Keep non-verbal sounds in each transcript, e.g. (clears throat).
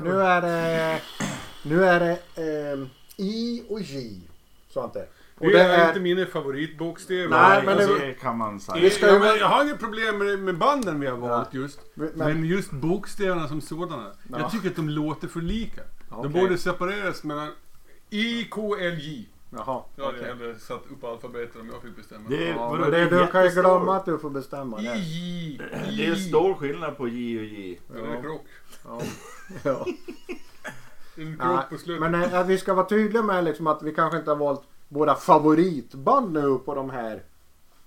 Nu är det... Nu är det ehm, I och J. Svante. Och Det det är är... inte mina favoritbokstäver. Nej, men alltså, det- det kan man säga. Vi ska ja, ju- men jag har inget problem med, med banden vi har valt just. Men- Men, just bokstäverna som sådana. Ja. Jag tycker att de låter för lika. Okej. De borde separeras mellan I, K, L, J. Jaha. Jag hade okej. hellre satt upp alfabetet om jag fick bestämma. Det är, Ja, vadå, men det, är du kan ju glömma att du får bestämma det. J, I. Det är stor skillnad på J och J. Ja, det är krock. Ja. (laughs) Ja. En krock på slutet. Men eh, vi ska vara tydliga med liksom att vi kanske inte har valt våra favoritband nu på de här.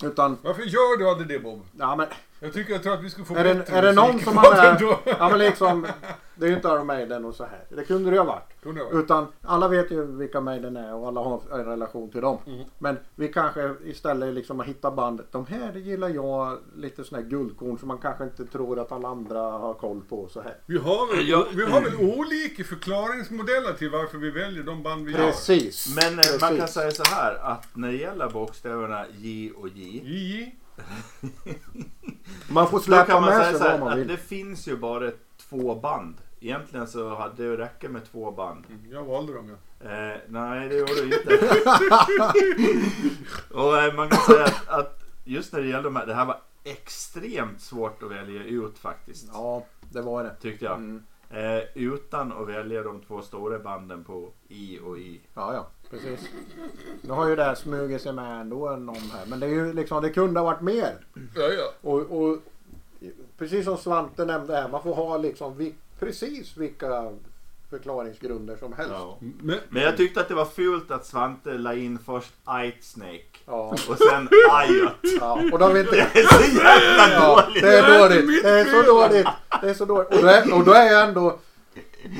Utan, Varför gör du aldrig det Bob? ja men, Jag tycker jag tror att vi skulle få är det, bättre är det någon som då. ja men liksom, (laughs) det är ju inte Iron Maiden och så här. Det kunde det ju ha varit. Kunde jag vara. Utan alla vet ju vilka Maiden är och alla har en relation till dem. Mm. Men vi kanske istället liksom har hittat band. De här gillar jag lite sådana här guldkorn som man kanske inte tror att alla andra har koll på och så här. Vi har, väl, Ja. vi har väl olika förklaringsmodeller till varför vi väljer de band vi gör. Precis. Men eh, man kan säga så här att när det gäller bokstäverna J och J. J. (laughs) Man får Då släppa kan man med säga sig så här vad man att vill. det finns ju bara två band. Egentligen så hade det räcka med två band. Mm, Jag valde dem ja. Eh, nej, det gjorde du inte. (laughs) och eh, man kan säga att, att just när det gäller de här, det här var extremt svårt att välja ut faktiskt. Ja, det var det. Tyckte jag. Mm. Eh, utan att välja de två stora banden på I och I. Ja, ja, precis. Nu har ju det här smugit sig med ändå någon här. Men det är ju liksom, det kunde ha varit mer. Ja, ja. Och, och precis som Svante nämnde här, man får ha liksom vi, precis vilka förklaringsgrunder som helst. Ja. Men, Men jag tyckte att det var fult att Svante la in först Ight Snake Ja, och sen Ayot. (laughs) ja. Och då vet Det inte... är så jävla Ja, dåligt! det är Det är dåligt. inte Det är så dåligt. Det är så dåligt. Och då är, och då är ändå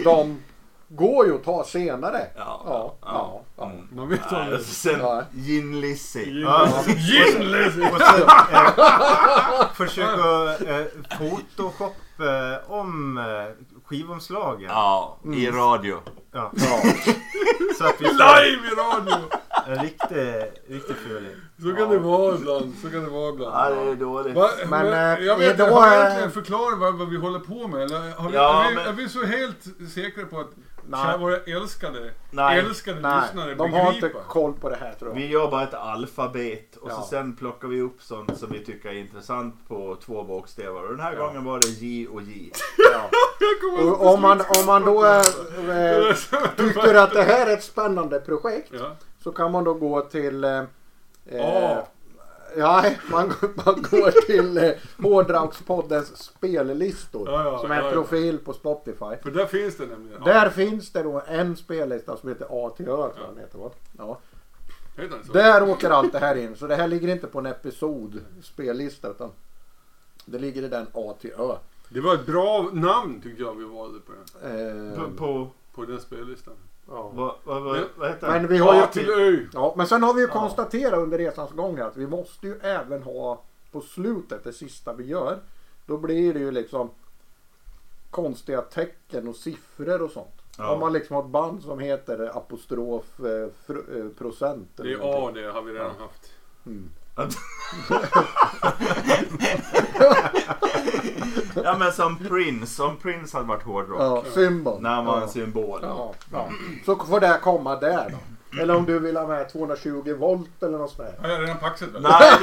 de går ju att ta senare. Ja, Ja, ja, ja. Mm. man vet Nej, aldrig. sen Ja. Gin Lizzy. Gin Lizzy. Försök att eh, (laughs) eh, om eh, skivomslagen. Ja, i radio. Ja. Ja. Så att vi får Live i radio! en riktig, riktig fuling. Så kan det vara ibland. Så kan det vara ibland. Ja, det är dåligt. Va, Men, men, eh, jag vet, idag har vi är- egentligen förklarat vad, vad vi håller på med? Eller har vi, Ja, är, vi, men- är vi så helt säkra på att Nej. kära våra älskade, Nej. älskade Nej, lyssnare de har inte koll på det här tror jag. Vi gör bara ett alfabet och Ja. så sen plockar vi upp sånt som vi tycker är intressant på två bokstäver. Och den här Ja. gången var det J och J. (laughs) Ja. (laughs) Och om man, om man då eh, eh, tycker att det här är ett spännande projekt Ja. så kan man då gå till eh. Ja, man, går- man går till eh, Hårdrockspoddens spellistor. Ja, ja, som är en ja, ja. profil på Spotify. För där finns det nämligen. Där finns det då en spellista som heter A till Ö tror den heter va? Ja. Heter så? Där åker allt det här in. Så det här ligger inte på en episod spellista utan det ligger i den A till Ö. Det var ett bra namn tycker jag vi valde på den, Eh, På, på på den spellistan. Ja. vad, vad, vad, vad heter Men den? vi har ju A till Ö. Ja, men sen har vi ju Ja. konstaterat under resans gång att vi måste ju även ha på slutet, det sista vi gör. Då blir det ju liksom konstiga tecken och siffror och sånt. Ja. Om man liksom har ett band som heter apostrof eh, fr- eh, procent. Det är A det har vi redan haft. Mm. (laughs) (laughs) (laughs) Ja men som Prince, om Prince hade varit hårdrock. Ja, symbol. När han var ja. en symbol. Ja, ja. Så får det komma där då. Eller om du vill ha med 220 volt eller något sånt där. Har jag redan paxat väl? Nej,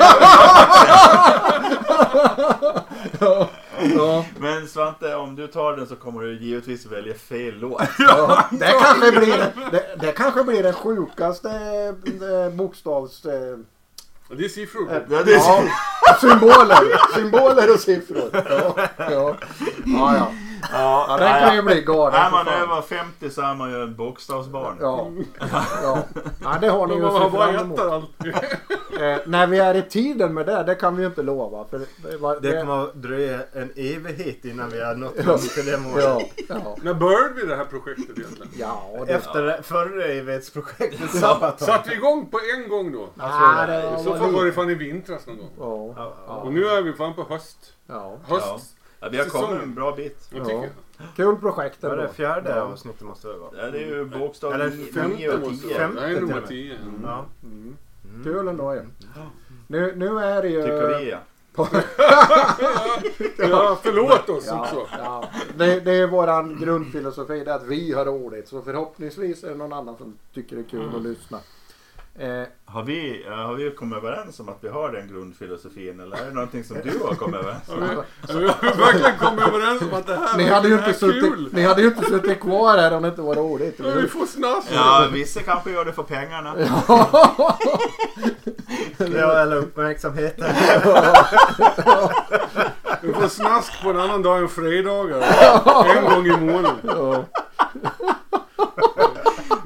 Ja, men Svante, om du tar den så kommer du givetvis välja fel låt. ja. Det, kanske blir, det, det kanske blir den sjukaste eh, bokstavs... Det är siffror. Ja, det är Ja, symboler. Symboler och siffror. Ja, ja. ja, ja. Ja, ja den kan ju bli galen. Är för man fan. över 50 så är man ju en bokstavsbarn. Ja, ja. ja, det har ni ju att se fram emot. Eh, när vi är i tiden med det, det kan vi ju inte lova. För det, var- Det kommer att dröja en evighet innan vi har nått fram till det målet. Ja, ja. När började vi det här projektet egentligen? Ja, det, Efter förra evighetsprojektet Ja. Sabaton. Satte vi igång på en gång då? Ja, det I var så fall var det fan i vintras någon gång. Ja, Ja, ja. Och nu är vi fan på höst. ja. Höst. Ja, vi har kommit en bra bit. Jag tycker Ja. Kul projekt Vad är ändå. det fjärde Ja. avsnittet måste det vara? Ja, det är ju bokstav Eller 9 Femte och måste 10. vara. Femte Nej, till och med. 10. Mm. Ja. Mm. Kul ändå ju. Nu, nu är det ju... Tycker vi (laughs) ja. Ja, förlåt oss Ja, också. ja. Det, det är våran grundfilosofi, det är att vi har roligt. Så förhoppningsvis är det någon annan som tycker det är kul att lyssna. Eh, Har vi, har vi kommit överens om att vi har den grundfilosofin eller är det någonting som du har kommit överens om? (laughs) Ja, Vi har verkligen kommit överens om att det här ni, hade ju det här inte är suttit, kul. ni hade ju inte suttit kvar här om det inte var roligt. Ja, Vi får snask. Ja, vissa kanske gör det för pengarna. (laughs) Ja, eller uppmärksamheten. Vi får snask på en annan dag än fredagar. En gång i månaden. Ja.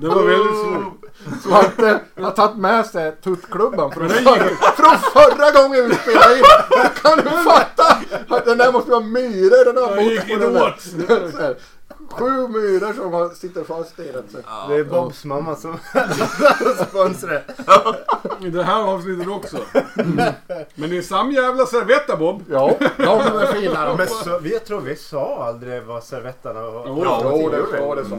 Det var väldigt svårt. Svante har tagit med sig tuttklubban från, förra, från förra gången vi spelade in. Kan du fatta? Att den där måste vara myror. Den har bort på den där. (laughs) Sju myror som har- sitter fast i den. Så. Det är Bobs mamma som (laughs) sponsrar. I det här avsnittet också. Men det är samma jävla servetta Bob. Ja, de är fina de. Men så, vi, tror vi sa aldrig vad servetterna var. Jo, Jo, det var det så.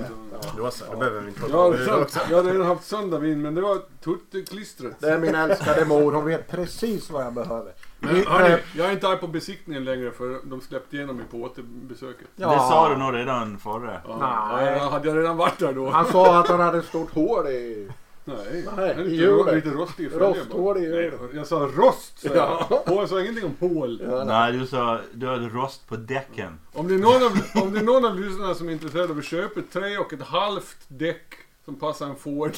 Då så, då behöver vi inte det också. jag har redan haft söndagsvin men det var tutteklistret. Det är min älskade mor. Hon vet precis vad jag behöver. Men Ni- hörni, eh, jag är inte arg på besiktningen längre för de släppte igenom mig på återbesöket. ja. Det sa du nog redan förra. Ja, Nej. ja, hade jag redan varit där då? Han sa att han hade ett stort hål i... Nej, Nej, lite, hjulet. lite rostig i Rosthål i hjulet. Jag sa rost, sa Ja. jag. Och jag sa ingenting om hål. Ja, nej. Du sa du hade rost på däcken. Om det, är någon av, om det är någon av lyssnarna som är intresserad av att köpa ett tre och ett halvt däck som passar en Ford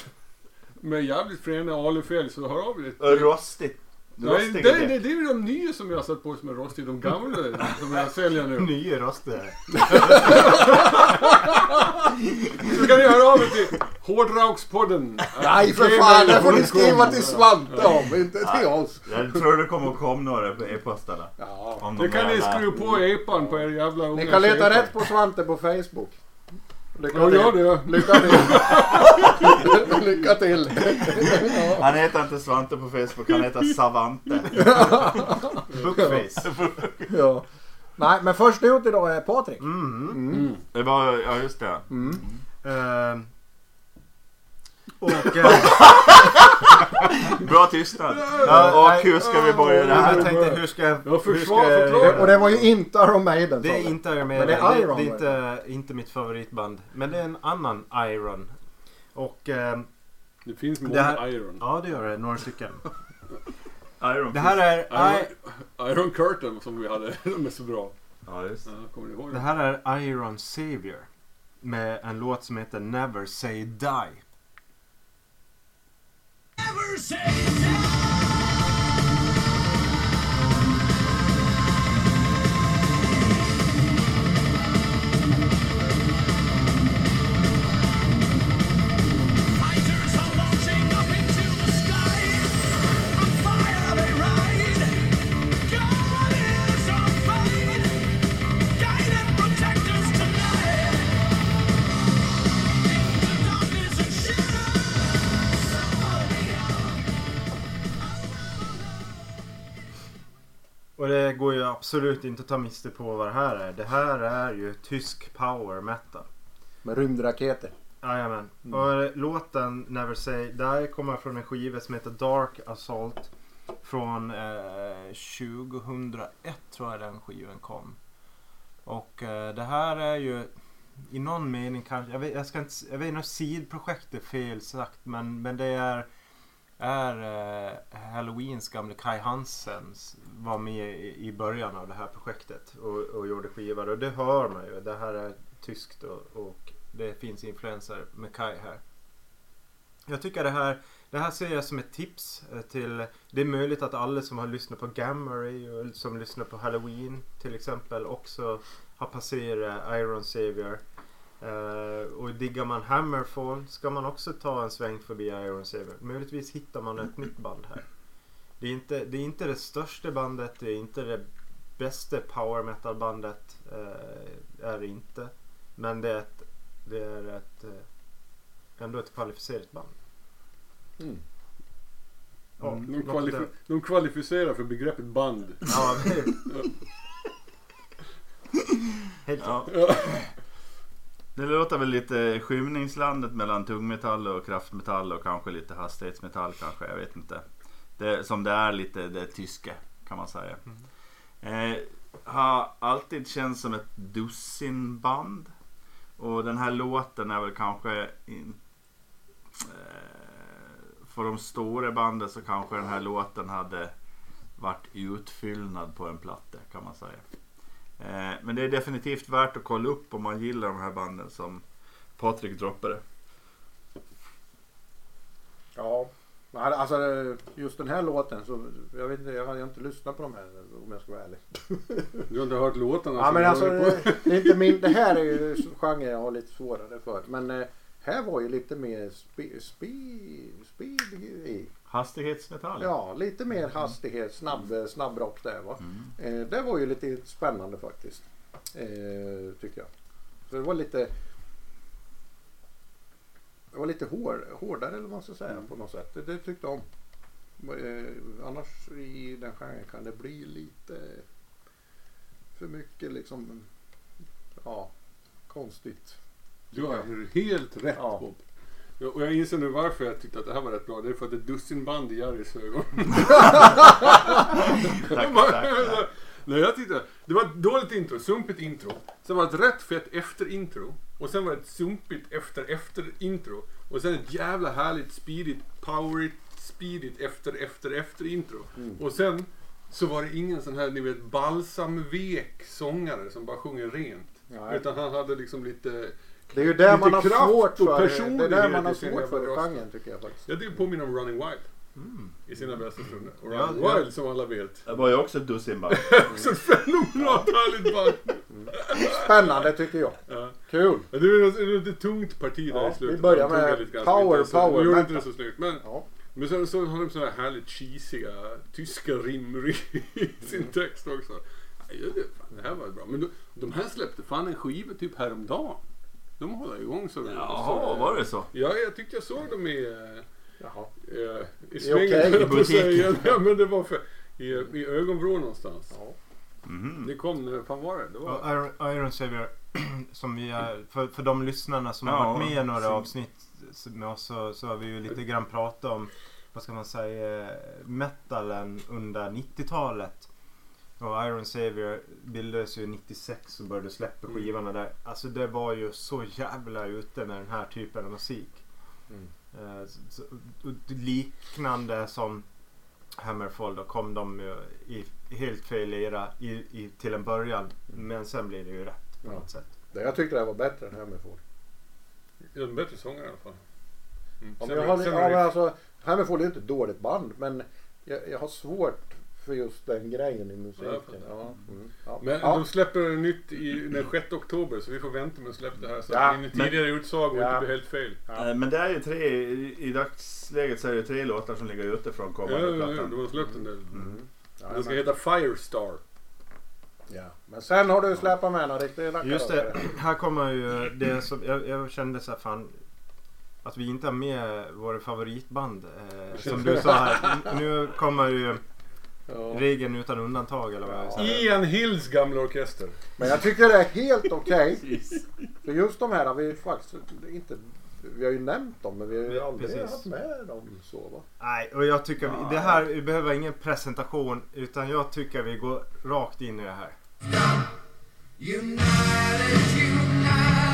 med jävligt fräna alufälg så hör av er. Rostigt. Nej, Rostiga det, det, är ju de nya som jag har satt på som är rostiga. De gamla som jag säljer nu. Nya. Mm. (laughs) Så kan ni höra av er till Hårdraukspodden. Nej för fan, det får ni skriva till Svante om, inte till oss. Jag tror det kommer komma några på e-postarna. Ja. Det de kan ni skruva på epan på er jävla unga Ni kan leta rätt på Svante på Facebook. Lycka Ja, till. gör det. Lycka till. (laughs) Lycka till. (laughs) Han heter inte Svante på Facebook, han heter Savante. (laughs) Bookface. Ja. Nej, men först ut idag är Patrik. Mm. Mm. Det var, ja just det. Mm. Ehm. Och... eh, Bra tystnad. Ja, och nej. hur ska vi börja det jag här? tänkte hur ska... Ja, hur ska jag förklara. Och det var ju inte Iron Maiden. Det är inte Iron Men Maiden. det är Det, Iron, det är inte, inte mitt favoritband. Men det är en annan Iron. Och ehm, Det finns Det många här- Iron. ja det gör det. Några stycken. (laughs) Iron Det här är, I, Iron, Iron Curtain som vi hade. (laughs) De är så bra. Ja, just Ja, kommer ni ihåg det det? här är Iron Savior. Med en låt som heter Never Say Die. Never say die. Absolut inte ta miste på vad det här är. Det här är ju tysk power metal. Med rymdraketer. Jajamän. Och låten Never Say Die kommer från en skiva som heter Dark Assault. Från eh, 2001 tror jag den skivan kom. Och eh, det här är ju i någon mening kanske, jag vet, jag ska inte, jag vet inte om sidprojekt är fel sagt men, men det är är eh, Halloweens gamle Kai Hansen var med i, i början av det här projektet och, och gjorde skivor och det hör man ju. Det här är tyskt och, och det finns influenser med Kai här. Jag tycker det här, det här ser jag som ett tips eh, till, det är möjligt att alla som har lyssnat på Gammary och som lyssnar på Halloween till exempel också har passerat Iron Savior. Uh, och diggar man Hammerfall ska man också ta en sväng förbi Iron Savior. Möjligtvis hittar man ett nytt band här. Det är inte det, är inte det största bandet, det är inte det bästa power metal bandet. Eh, är det inte. Men det är ett, det är ett eh, ändå ett kvalificerat band. Mm. Ja, De, något kvalifi- där. de kvalificerar för begreppet band. Ja, det- (laughs) Helt. Ja. Det (laughs) låter väl lite skymningslandet mellan tungmetall och kraftmetall och kanske lite hastighetsmetall kanske, jag vet inte. Det, som det är lite det tyska kan man säga. Eh, har alltid känts som ett dussinband. Och den här låten är väl kanske in, eh, för de stora banden så kanske den här låten hade varit utfyllnad på en platta kan man säga. Eh, men det är definitivt värt att kolla upp om man gillar de här banden som Patrik droppade. Ja. Alltså just den här låten så jag vet inte, jag har inte lyssnat på de här om jag ska vara ärlig. Du har inte hört låtarna? Ja som men alltså det, det är inte min, det här är ju genre jag har lite svårare för. Men eh, här var ju lite mer speed, speed, speed i. Hastighetsmetall. Ja, lite mer hastighet, snabb, snabbrock där va. Mm. Eh, det var ju lite spännande faktiskt. Eh, tycker jag. Så det var lite det var lite hår, hårdare eller vad man ska säga Mm. på något sätt. Det, det tyckte jag om. Eh, annars i den genren kan det bli lite för mycket liksom ja, konstigt. Du har helt rätt Ja. Bob. Ja, Och jag inser nu varför jag tyckte att det här var rätt bra. Det är för att det är dussinband i Jerrys ögon. (laughs) Tack, Bara- tack, tack. Nej, jag tyckte det var ett dåligt intro, sumpigt intro. Sen var det ett rätt fett efter intro. Och sen var det ett sumpigt efter efter intro. Och sen ett jävla härligt speedigt, powerigt, speedigt efter efter efter intro. Och sen så var det ingen sån här ni vet balsamvek sångare som bara sjunger rent. Nej. Utan han hade liksom lite Det är ju där man har svårt för. Det är där man har svårt för röst. genren tycker jag faktiskt. Ja, det påminner om Running Wild Mm. i sina bästa stunder. Och Ja, Running ja. Wild som alla vet. Det var ju också ett dussinband. (laughs) Också ett fenomenalt härligt band. Spännande tycker jag. Ja. Kul. Ja, Det är ett- det är ett tungt parti där Ja, i slutet. vi börjar med power, inte så- power Nu gjorde inte det så snyggt. Men, Ja. men sen så har de sådana här härligt cheesiga tyska rim i sin text också. Ja, det, fan, det här var bra. Men de, de här släppte fan en skiva typ häromdagen. De håller igång så. Jaha, var det så? Ja, jag tyckte jag såg dem i... eh, Jaha. eh, i svängen okej, (laughs) höll i jag på att säga. Ja, men det var för, i, i ögonvrå någonstans. Ja. Mhm. Det kom, när fan var det? det var, Iron, Iron Savior, (clears throat) som vi är, för, för de lyssnarna som Ja, har varit med i några sim. avsnitt med oss så, så har vi ju lite grann pratat om, vad ska man säga, metalen under 90-talet. Och Iron Savior bildades ju 96 och började släppa Mm. skivorna där. Alltså det var ju så jävla ute med den här typen av musik. Mm. Eh, liknande som Hammerfall då kom de ju i helt fel era i, i, till en början. Men sen blir det ju rätt på Ja. något sätt. Jag tyckte det var bättre än Hammerfall. Ja, bättre sångare i alla fall. Mm. Ja, men jag har, ja, men alltså, Hammerfall är ju inte ett dåligt band men jag, jag har svårt för just den grejen i musiken. Ja. Ja, mm, ja. Men ja. de släpper nytt i, den 6 oktober så vi får vänta med att släppa det här så Ja, att min tidigare utsago Ja. inte blir helt fel. Ja. Eh, Men det är ju tre, i, i dagsläget så är det tre låtar som ligger ute från Ja, kommande ja, ja, plattan. de har släppt en del. Mm. Ja, Den ska men, heta Firestar. ja. men sen har du släppt med några riktiga rackare. Just det, här kommer ju det som jag, jag kände så här fan att vi inte har med våra favoritband. Eh, som du sa här. Nu kommer ju Ja. regeln utan undantag eller vad jag säger. Ian Hills gamla orkester. Men jag tycker det är helt okej. Precis. För just de här har vi faktiskt inte... Vi har ju nämnt dem men vi har ju Ja, aldrig precis. haft med dem så va. Nej, och jag tycker vi, det här vi behöver ingen presentation utan jag tycker vi går rakt in i det här. United, united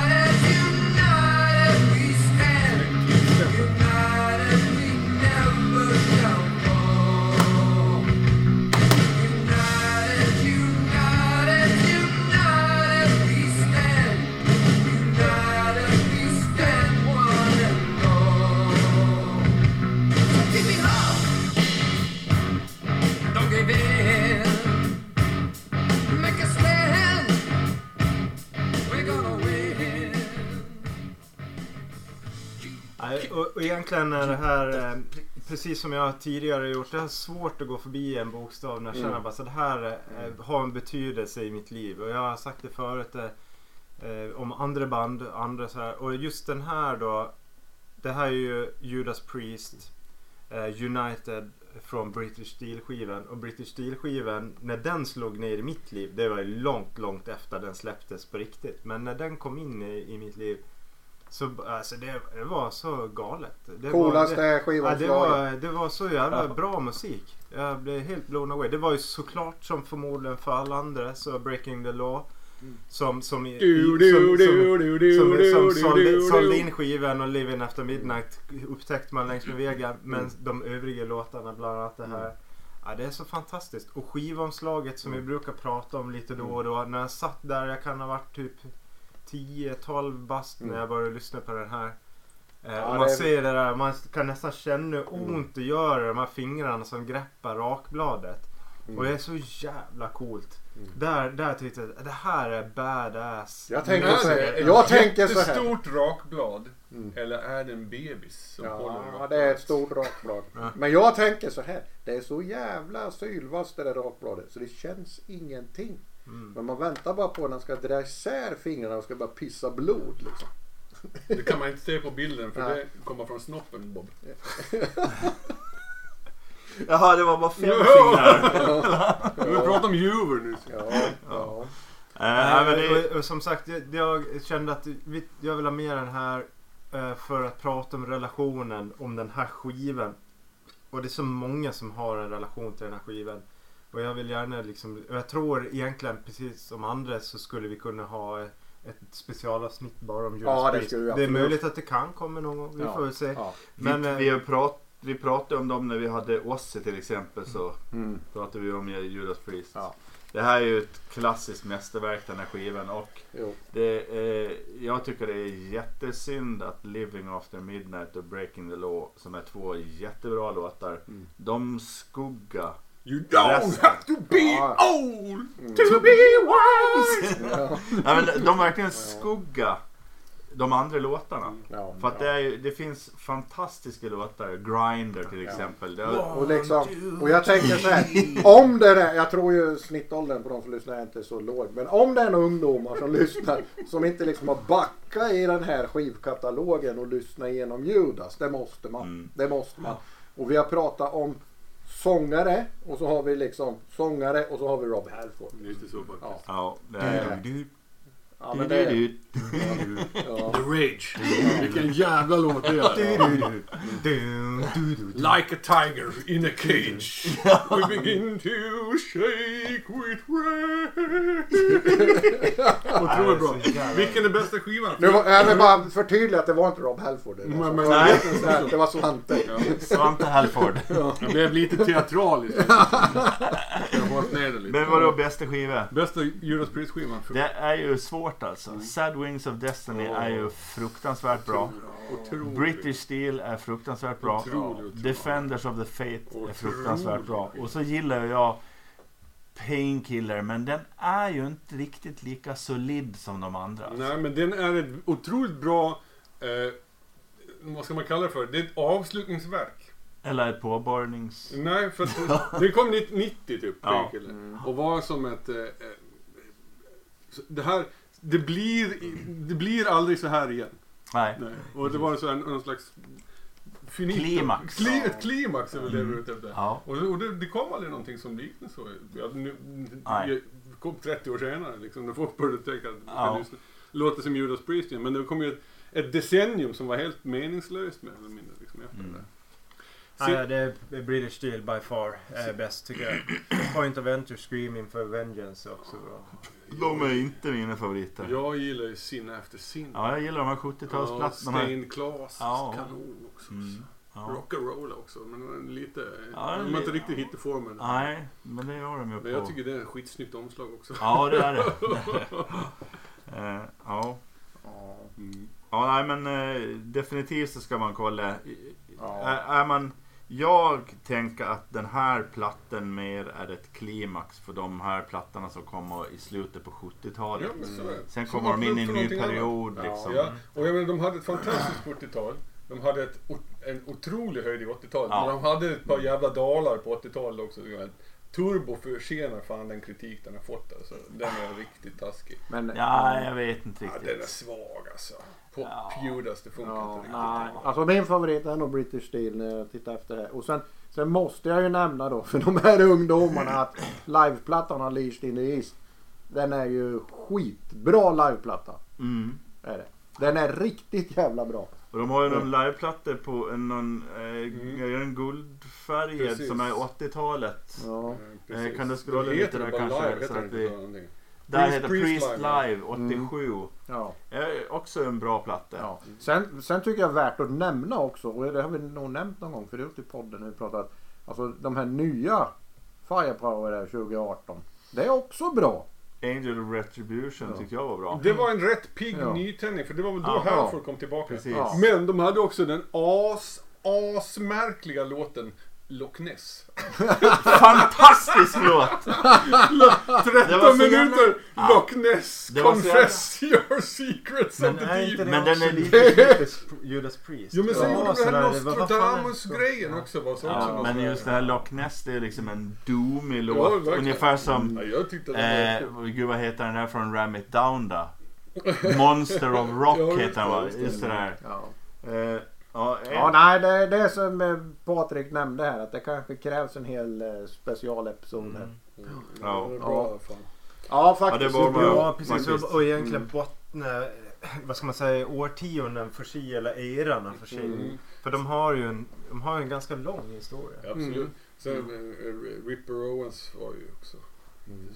och, och egentligen är det här eh, precis som jag tidigare gjort. Det är svårt att gå förbi en bokstav när jag känner Mm. bara så det här eh, har en betydelse i mitt liv. Och jag har sagt det förut eh, eh, om andra band, andra så här. Och just den här då. Det här är ju Judas Priest eh, United från British Steel-skivan. Och British Steel-skivan, när den slog ner i mitt liv, det var ju långt, långt efter den släpptes på riktigt. Men när den kom in i, i mitt liv Så alltså det, det var så galet. Det Coolaste var, det, ja, det, skivomslaget. var, det var så jävla bra musik. Jag blev helt blown away. Det var ju såklart som förmodligen för alla andra så Breaking the Law. Som, som, som, sålde, in skivan och Living After Midnight upptäckte man längs med vägen. Men de övriga låtarna, bland annat det här. Ja, det är så fantastiskt. Och skivomslaget som vi brukar prata om lite då och då. När jag satt där, jag kan ha varit typ 10-12 bast när jag började lyssna på den här. Eh, Ja, och man det- ser det där, man kan nästan känna hur ont det gör de här fingrarna som greppar rakbladet. Och det är så jävla coolt. Där, där tyckte jag det här är badass. Jag tänker Är så det här. ett Jag tänker så här. jättestort rakblad? Mm. Eller är det en bebis som håller Ja, det är ett stort rakblad. Men jag tänker så här. Det är så jävla sylvast det där rakbladet så det känns ingenting. Mm. Men man väntar bara på när den ska dra isär fingrarna och ska bara pissa blod liksom. Det kan man inte se på bilden för Nej. det kommer från snoppen Bob. (laughs) Jaha, det var bara fem Ja. fingrar. (laughs) Vi pratar om juver nu. Ja, ja. Eh, nej, men det, som sagt, jag, jag kände att jag vill ha med den här eh, för att prata om relationen om den här skivan. Och det är så många som har en relation till den här skivan. Och jag vill gärna liksom, och jag tror egentligen precis som andra så skulle vi kunna ha ett specialavsnitt bara om Judas Ja, det Priest. skulle vi det är möjligt att det kan komma någon gång, vi Ja. får väl se. ja. Men, vi, eh, vi, har prat, vi pratade om dem när vi hade Ossi till exempel. Så Mm. pratade vi om Judas Priest. Ja. Det här är ju ett klassiskt mästerverk den här skivan. Och det är, jag tycker det är jättesynd att Living After Midnight och Breaking the Law som är två jättebra låtar. Mm. De skugga You don't Resten. have to be Ja. old Mm. to be wise! (laughs) Ja. Nej, men de verkligen skugga de andra låtarna. Ja. För att det, är, det finns fantastiska låtar. Grinder till exempel. Har, Och, liksom, och jag tänker så här. Om det är, jag tror ju snittåldern på de som lyssnar är inte så låg. Men om det är några ungdomar som (laughs) lyssnar som inte liksom har backat i den här skivkatalogen och lyssnat igenom Judas. Det måste man. Mm. Det måste man. Och vi har pratat om sångare och så har vi liksom sångare och så har vi Rob Halford. Lite så faktiskt. Ja. ja, det är, Ja, men det, ja. The Rage. Vilken jävla låt det är. Like a tiger in a cage We begin to shake with rage Otroligt bra. Vilken är bästa skivan? Nu var, jag vill bara förtydliga att det var inte Rob Halford. Det var, Men- men- nej. det var Svante. Svante Halford. Jag blev lite teatralisk. Jag har hållit ner det lite. Men vadå bästa skiva? Bästa Judas Priest-skivan? Det är ju svårt alltså. Sad Wings of Destiny är ju fruktansvärt bra. Otroligt. British Steel är fruktansvärt bra. Otroligt, otroligt. Defenders of the Fate är fruktansvärt bra. Och så gillar jag Painkiller men den är ju inte riktigt lika solid som de andra. Nej, men den är ett otroligt bra... Eh, vad ska man kalla det för? Det är ett avslutningsverk. Eller ett påbörjnings... Nej, för att (laughs) det kom 90 typ. Ja. Painkiller. Och var som ett... Eh, eh, det här... Det blir, det blir aldrig så här igen. Nej. Nej. Och det var så här, någon slags... Finito. Klimax. Kli, ett klimax är väl det är ute efter. Ja. Och, och det, det kom aldrig någonting som liknade så. Ja, nu, Nej. det kom 30 år senare liksom, när folk började tänka att Ja. lyssna. låter som Judas Priest igen. Men det kom ju ett, ett decennium som var helt meningslöst mer eller mindre. Liksom, efter Mm. det. Ja, ja, det är British Steel by far är bäst tycker jag. Point of Enter Screaming for Vengeance är också bra. De är inte mina favoriter. Jag gillar ju Sin efter Sin. Ja, jag gillar de här Ja, 70-talsplattorna. Stained Class, Ja. kanon också. Mm. Ja. Rock'n'roll också, men lite... Ja, de har inte riktigt hittat formen. Nej, men det gör de ju Men jag på. tycker det är ett skitsnyggt omslag också. Ja, det är det. (laughs) Eh, ja. Mm. Ja, nej men eh, definitivt så ska man kolla. Ja. Är, är man, jag tänker att den här plattan mer är ett klimax för de här plattorna som kommer i slutet på 70-talet. Ja. Sen kommer de in i en ny period liksom. Ja, och jag menar, de hade ett fantastiskt 40-tal. De hade ett, en otrolig höjd i 80-talet. Ja. Men de hade ett par jävla dalar på 80-talet också. Turbo förtjänar fan den kritik den har fått alltså. Den är riktigt taskig. Men, Ja, jag vet inte Ja, riktigt. den är svag alltså. Pop Ja. Judas, det funkar Ja, inte riktigt. nej. Alltså min favorit är nog British Steel när jag tittar efter det. Och sen, sen måste jag ju nämna då för de här ungdomarna att liveplattan Unleashed in the East. Den är ju skitbra liveplatta. Mm. Är det. Den är riktigt jävla bra. Och de har ju någon liveplattor på en, någon, eh, Mm. är det guldfärgad Precis. som är 80-talet. Ja. Eh, kan du scrolla lite heter där kanske, Live, så att vi-. Där Priest- heter Priest Live, Live 87. Ja. Är också en bra platta. Ja. Sen, sen tycker jag värt att nämna också, och det har vi nog nämnt någon gång förut i podden när vi pratat. Alltså de här nya Firepower där 2018. Det är också bra. Angel of Retribution Ja. tyckte jag var bra. Det var en rätt pigg Ja. nytändning för det var väl då Ja. Halford kom tillbaka. Ja. Men de hade också den as, asmärkliga låten Loch Ness. (laughs) Fantastisk låt! 13 Det var så jävla- minuter Ja. Loch Ness så confess your secrets Men of the deep. Men den också är lite Judas, Priest? Jo men sen Ja, gjorde de sådär, den här Nostradamus-grejen också. Var så också Ja, något men sådär. just det här Loch Ness det är liksom en doomig Ja, låt. verkligen. Ungefär som, Ja, jag tyckte det eh, gud vad heter den där från Ram It Down då? (laughs) Monster of Rock Ja, heter den va? Just det där. Ja, Eh, ja, eh, ja nej det, det är som eh, Patrik nämnde här att det kanske krävs en hel eh, specialepisod här. Mm. Ja. fan. Ja faktiskt. Ja, det var Ja, Ja, precis. faktiskt. Och, och egentligen bottna, vad ska man säga, årtionden för sig eller eran för sig. Mm. För de har ju en, de har en ganska lång historia. Absolut. Mm. Sen eh, Ripper Owens var ju också inte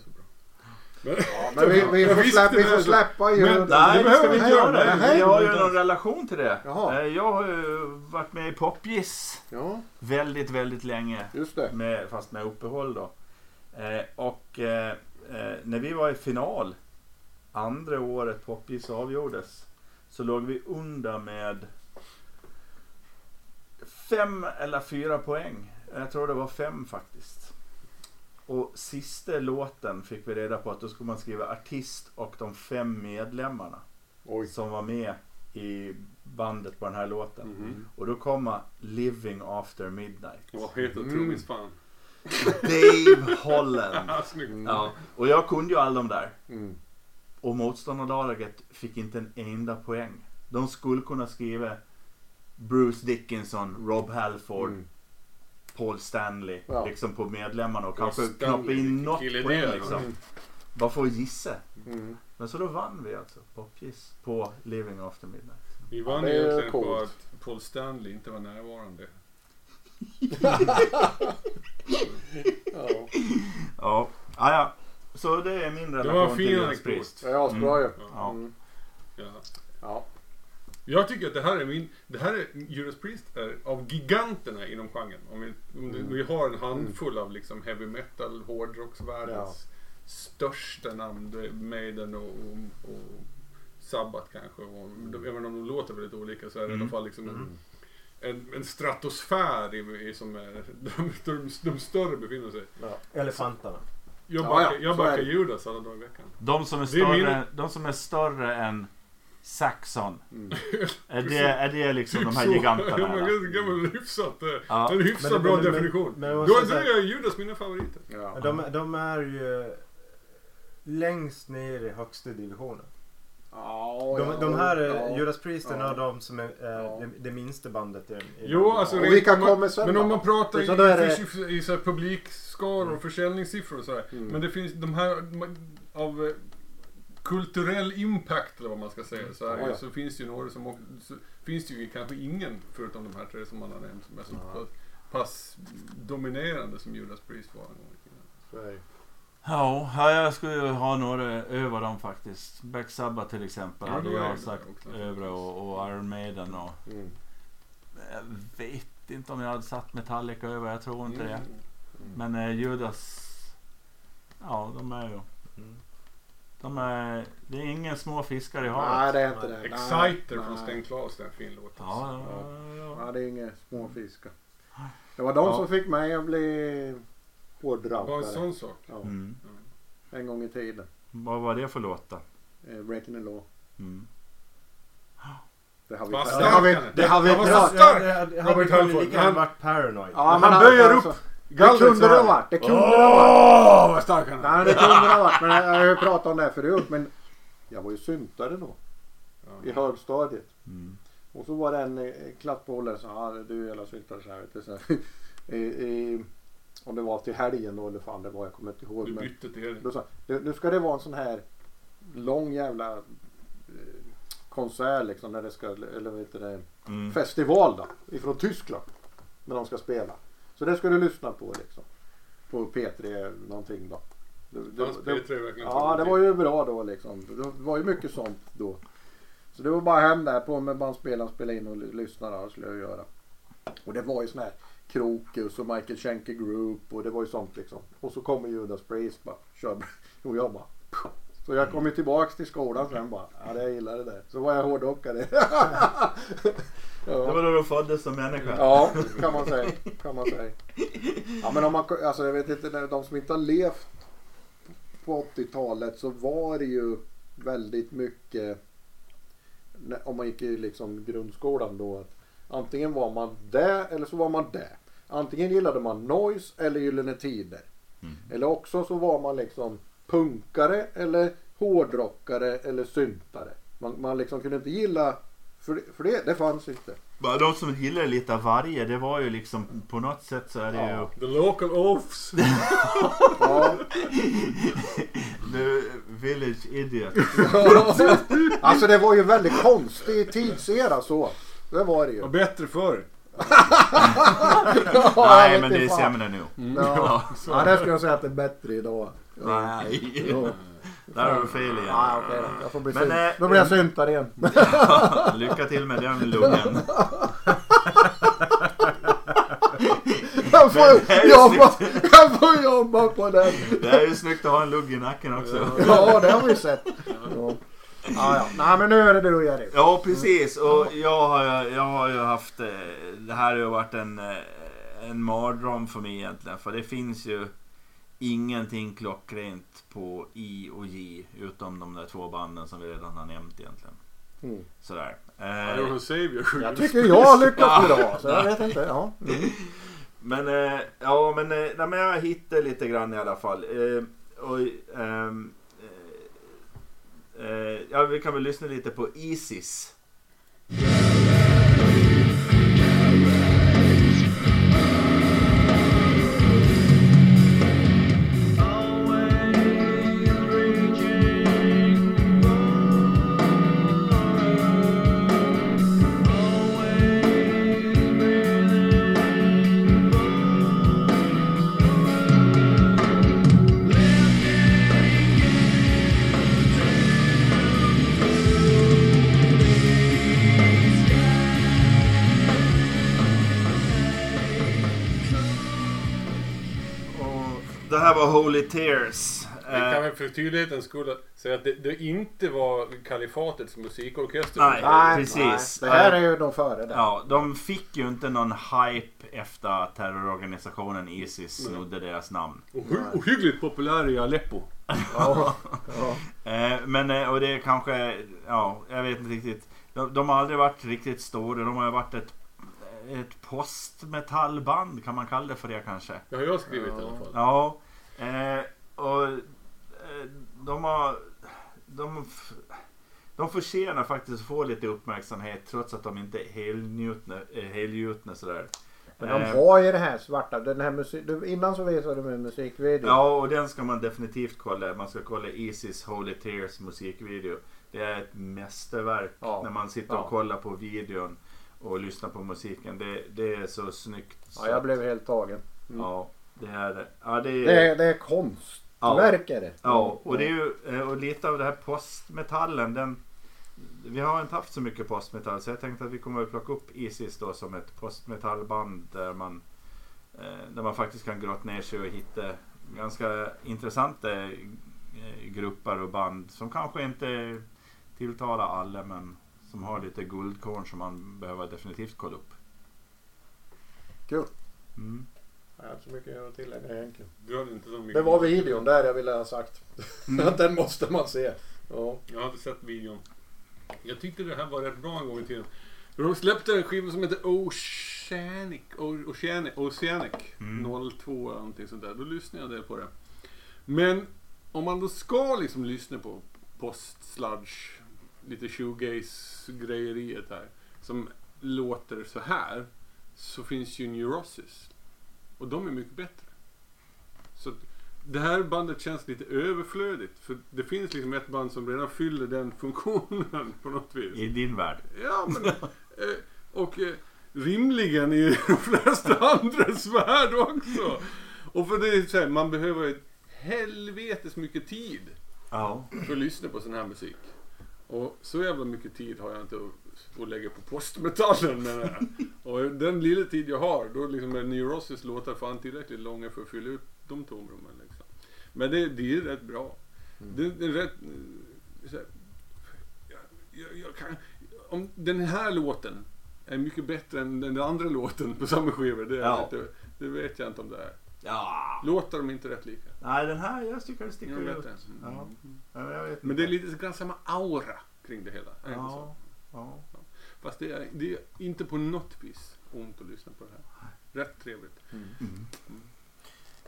så bra. Men, Men vi, vi, Jag får, släppa, vi får släppa ju. Men- Nej, Det behöver vi inte göra. det. Vi har ju någon relation till det. Jaha. Eh, Jag har ju varit med i Popgiss Ja, väldigt, väldigt länge. just det. Med, fast med uppehåll då. Eh, och eh, eh, när vi var i final, andra året Popgiss avgjordes, så låg vi under med fem eller fyra poäng. Jag tror det var fem faktiskt. Och sista låten fick vi reda på att då skulle man skriva artist och de fem medlemmarna Oj. som var med i bandet på den här låten. Mhm. Och då kom Living After Midnight. Vad heter Mm. trummis fan? Dave (laughs) Holland. Ja, och jag kunde ju alla de där. Mm. Och motståndarlaget fick inte en enda poäng. De skulle kunna skriva Bruce Dickinson, Rob Halford, Mm. Paul Stanley Ja. liksom på medlemmarna och kanske Stanley, knoppa in något poäng det liksom. mm. Bara för att gissa. Mm. Men så då vann vi alltså popgiss på Living After Midnight. Vi vann Ja, det egentligen på coolt. att Paul Stanley inte var närvarande. (laughs) Ja. Ja, ah, ja. Så det är min var en relation fin till Judas anekdot. Priest. Det är asbra ju. Ja. Mm. Ja. Ja. Jag tycker att det här är min... Det här är Judas Priest är av giganterna inom genren. Om vi, om Mm. vi har en handfull av liksom heavy metal, hårdrocksvärldens största namn. Maiden och, och, och Sabbath kanske. Och, de, även om de låter väldigt olika så är det i Mm. alla fall liksom en, en, en stratosfär i, i, som är, (laughs) de, de, de större befinner sig. Ja. Elefanterna. Jag Ja, backar, ja, jag så är backar. Judas alla dagar i veckan. De som är Det är min- större, de som är större än Saxon. Mm. (laughs) Är det, är det liksom de här Så- giganterna? Men eller? det kan vara hyfsat. eh, Ja. En hyfsat Men- bra men- men- definition. men jag då, då säga- är Judas mina favoriter. Ja. De, de är ju längst ner i högsta divisionen. Ja, De, ja, de här ja. eh, Judas Priest är de som är eh, det, det minsta bandet i, i Jo, alltså Och vilka kommer sen Men om man pratar i, är det i här publikskaror och försäljningssiffror och sådär. Mm. Men det finns de här av eh, kulturell impact eller vad man ska säga. Så, här, Ja, ja. så finns det ju några som också, så finns det ju kanske ingen förutom de här tre som man har nämnt som är så Ja. pass dominerande som Judas Priest var en gång i tiden. Ja, ja, jag skulle ju ha några över dem faktiskt. Black Sabbath till exempel Ja, hade jag sagt också. över och, och Iron Maiden och Mm. jag vet inte om jag hade satt Metallica över, jag tror inte det. Mm. Men eh, Judas, ja de är ju, Mm. De är, det är ingen små fiskar i havet. Nej, det är inte det. Exciter Nej, från nej. Sten Claes, det är en fin låt. alltså. Ja, ja, ja. Ja, det är inga små fiskar. Det var de Ja. som fick mig att bli Bara en hårdrankare. sån sak. Ja, Mm. en gång i tiden. Vad var det för låt då? Eh, Breaking the law. Mm. Det har vi, Vad det stark har vi, det har vi var pratat det, det Robert hade kunnat Halford. lika gärna Han- varit Paranoid. Ja, Han men böjer alltså, upp Det gallret så kunde det här. ha varit. Det kunde det ha varit. Åh, vad stark han är! Nej, det kunde det ha varit. Men jag har ju pratat om det förut. Men jag var ju syntare då. I Ja. högstadiet. Mm. Och så var det en eh, klasspolare som sa, ah, du är jävla syntare så här. vet du, så här. (laughs) I, i, om det var till helgen då eller fan det var, jag kommer inte ihåg. Du bytte till det. då sa nu, nu ska det vara en sån här lång jävla eh, konsert liksom när det ska, eller vad heter det, Mm. festival då, ifrån Tyskland. När de ska spela. Så det ska du lyssna på liksom. På P3 någonting då. Det, det, det, P3 verkligen ja det var ju bra då liksom. Det var ju mycket sånt då. Så det var bara hem där på med bandspelaren, spela in och lyssna då, skulle jag göra. Och det var ju sån här Krokus och Michael Schenker Group och det var ju sånt liksom. Och så kommer Judas Priest bara, kör. (laughs) Och jag bara. Så jag kom ju tillbaks till skolan sen bara, ja det jag gillar det där. Så var jag hårdrockare. (laughs) Det ja. var då du föddes som människa. ja, kan man säga. Kan man säga. Ja men om man, alltså jag vet inte, de som inte har levt på 80-talet så var det ju väldigt mycket om man gick i liksom grundskolan då att antingen var man det eller så var man det. Antingen gillade man noise eller Gyllene Tider. Mm. Eller också så var man liksom punkare eller hårdrockare eller syntare. Man, man liksom kunde inte gilla, för, för det, det fanns inte. Bara De som gillade lite av varje, det var ju liksom på något sätt så är det Ja. The local offs. (laughs) (laughs) Ja, ju The Village Idiot. alltså det var ju väldigt konstig tidsera så. Det var det ju. Var bättre förr. (laughs) Ja, Nej jag men det är inte fan. sämre nu. Ja, ja det skulle jag säga att det är bättre idag. Nej. Ja. Där har du fel igen. Ja, okej då. Jag får bli Men, synt. eh, Då blir jag syntare igen. Lycka till med den lungen. Jag får, Men det är ju jobba, jag får jobba på den. Det är ju snyggt att ha en lugg i nacken också. Ja, det har vi sett. Ja. Ja, ja. Nej, men nu är det du och Jerry. Ja precis och jag har, ju- jag har ju haft eh, Det här har ju varit en, eh, en mardröm för mig egentligen för det finns ju Ingenting klockrent på I och J utom de där två banden som vi redan har nämnt egentligen. Mm. Sådär. Eh, Savior. Jag tycker jag har lyckats idag. (laughs) Så jag vet inte. Ja. Mm. Men eh, ja men, eh, nej, men jag hittade lite grann i alla fall. Eh, och, ehm, eh, eh, ja, vi kan väl lyssna lite på Isis. Holy Tears. Vi kan Eh, väl för tydlighetens skull säga att det, det inte var Kalifatets musikorkester. Nej. Nej, precis. Nej. Det här är ju de före där. ja, de fick ju inte någon hype efter att terrororganisationen Isis snodde deras namn. Ohy- ohyggligt populär i Aleppo. Ja. Ja. (laughs) Eh, men eh, och det är kanske, ja, jag vet inte riktigt. De, de har aldrig varit riktigt stora. De har ju varit ett, ett postmetallband, kan man kalla det för det kanske? Det har jag skrivit i alla fall. Ja. Eh, och eh, de har... De, de förtjänar faktiskt att få lite uppmärksamhet trots att de inte är helgjutna, eh, helgjutna sådär. Men de Eh, har ju det här svarta. Den här musik, innan så visade mig en musikvideo. Ja, och den ska man definitivt kolla. Man ska kolla Isis Holy Tears musikvideo. Det är ett mästerverk Ja. när man sitter Ja. och kollar på videon och lyssnar på musiken. Det, det är så snyggt. Ja, jag blev helt tagen. Ja, det är. Ja, det är... Det är, det är konstverk är det. Ja, och det är ju eh, och lite av det här postmetallen. Den, vi har inte haft så mycket postmetall så jag tänkte att vi kommer att plocka upp Isis då som ett postmetallband där man, eh, där man faktiskt kan grotta ner sig och hitta ganska intressanta eh, grupper och band som kanske inte tilltalar alla men som har lite guldkorn som man behöver definitivt kolla upp. Kul. Mm. Jag har inte så mycket att tillägga egentligen. Du hade inte så mycket. Det var videon där jag ville ha sagt. (laughs) Att den måste man se. Ja. Jag hade sett videon. Jag tyckte det här var rätt bra en gång i tiden. De släppte en skiva som heter Oceanic. Oceanic, Oceanic Mm. 02 eller någonting sånt där. Då lyssnade jag på det. Men om man då ska liksom lyssna på post-sludge, lite shoegaze-grejeriet här. Som låter så här. Så finns ju Neurosis. Och de är mycket bättre. Så det här bandet känns lite överflödigt. För det finns liksom ett band som redan fyller den (laughs) funktionen på något vis. I din värld. Ja, men... eh, och eh, rimligen i (laughs) de flesta andras värld också. Och för det är så här, man behöver helvetes mycket tid Ja. för att lyssna på sån här musik. Och så jävla mycket tid har jag inte att, att lägga på postmetallen menar jag. Och den lilla tid jag har, då liksom är Neurosis låtar fan tillräckligt långa för att fylla ut de tomrummen. Liksom. Men det, det är rätt bra. Det, det är rätt... här, jag, jag, jag kan, om den här låten är mycket bättre än den andra låten på samma skiva, det, Ja. det, det vet jag inte om det är. Ja. Låter de inte rätt lika? Nej, den här, jag tycker den Jag sticker vet ut. det. Ja. Ja, jag vet Men det är lite grann samma aura kring det hela. Är det inte så? Ja. ja. Fast det är, det är inte på något vis ont att lyssna på det här. Rätt trevligt. Mm.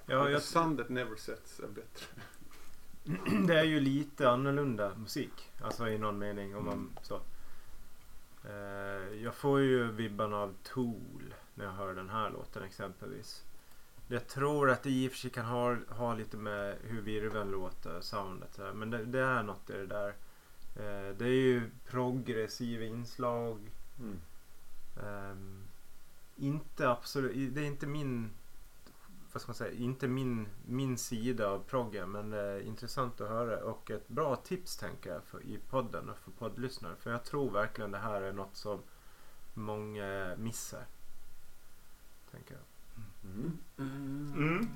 Ja, jag, Sundet Never Sets är bättre. (clears throat) det är ju lite annorlunda musik. Alltså i någon mening. Om man, så. Eh, jag får ju vibban av Tool när jag hör den här låten exempelvis. Jag tror att det i och för sig kan ha, ha lite med hur virveln låter, soundet. Men det, det är något i det där. Eh, det är ju progressiva inslag. Mm. Ehm, inte absolut, det är inte min vad ska man säga, inte min, min sida av proggen men det är intressant att höra och ett bra tips tänker jag för, i podden och för poddlyssnare för jag tror verkligen det här är något som många missar. Tänker jag. Mm. Mm.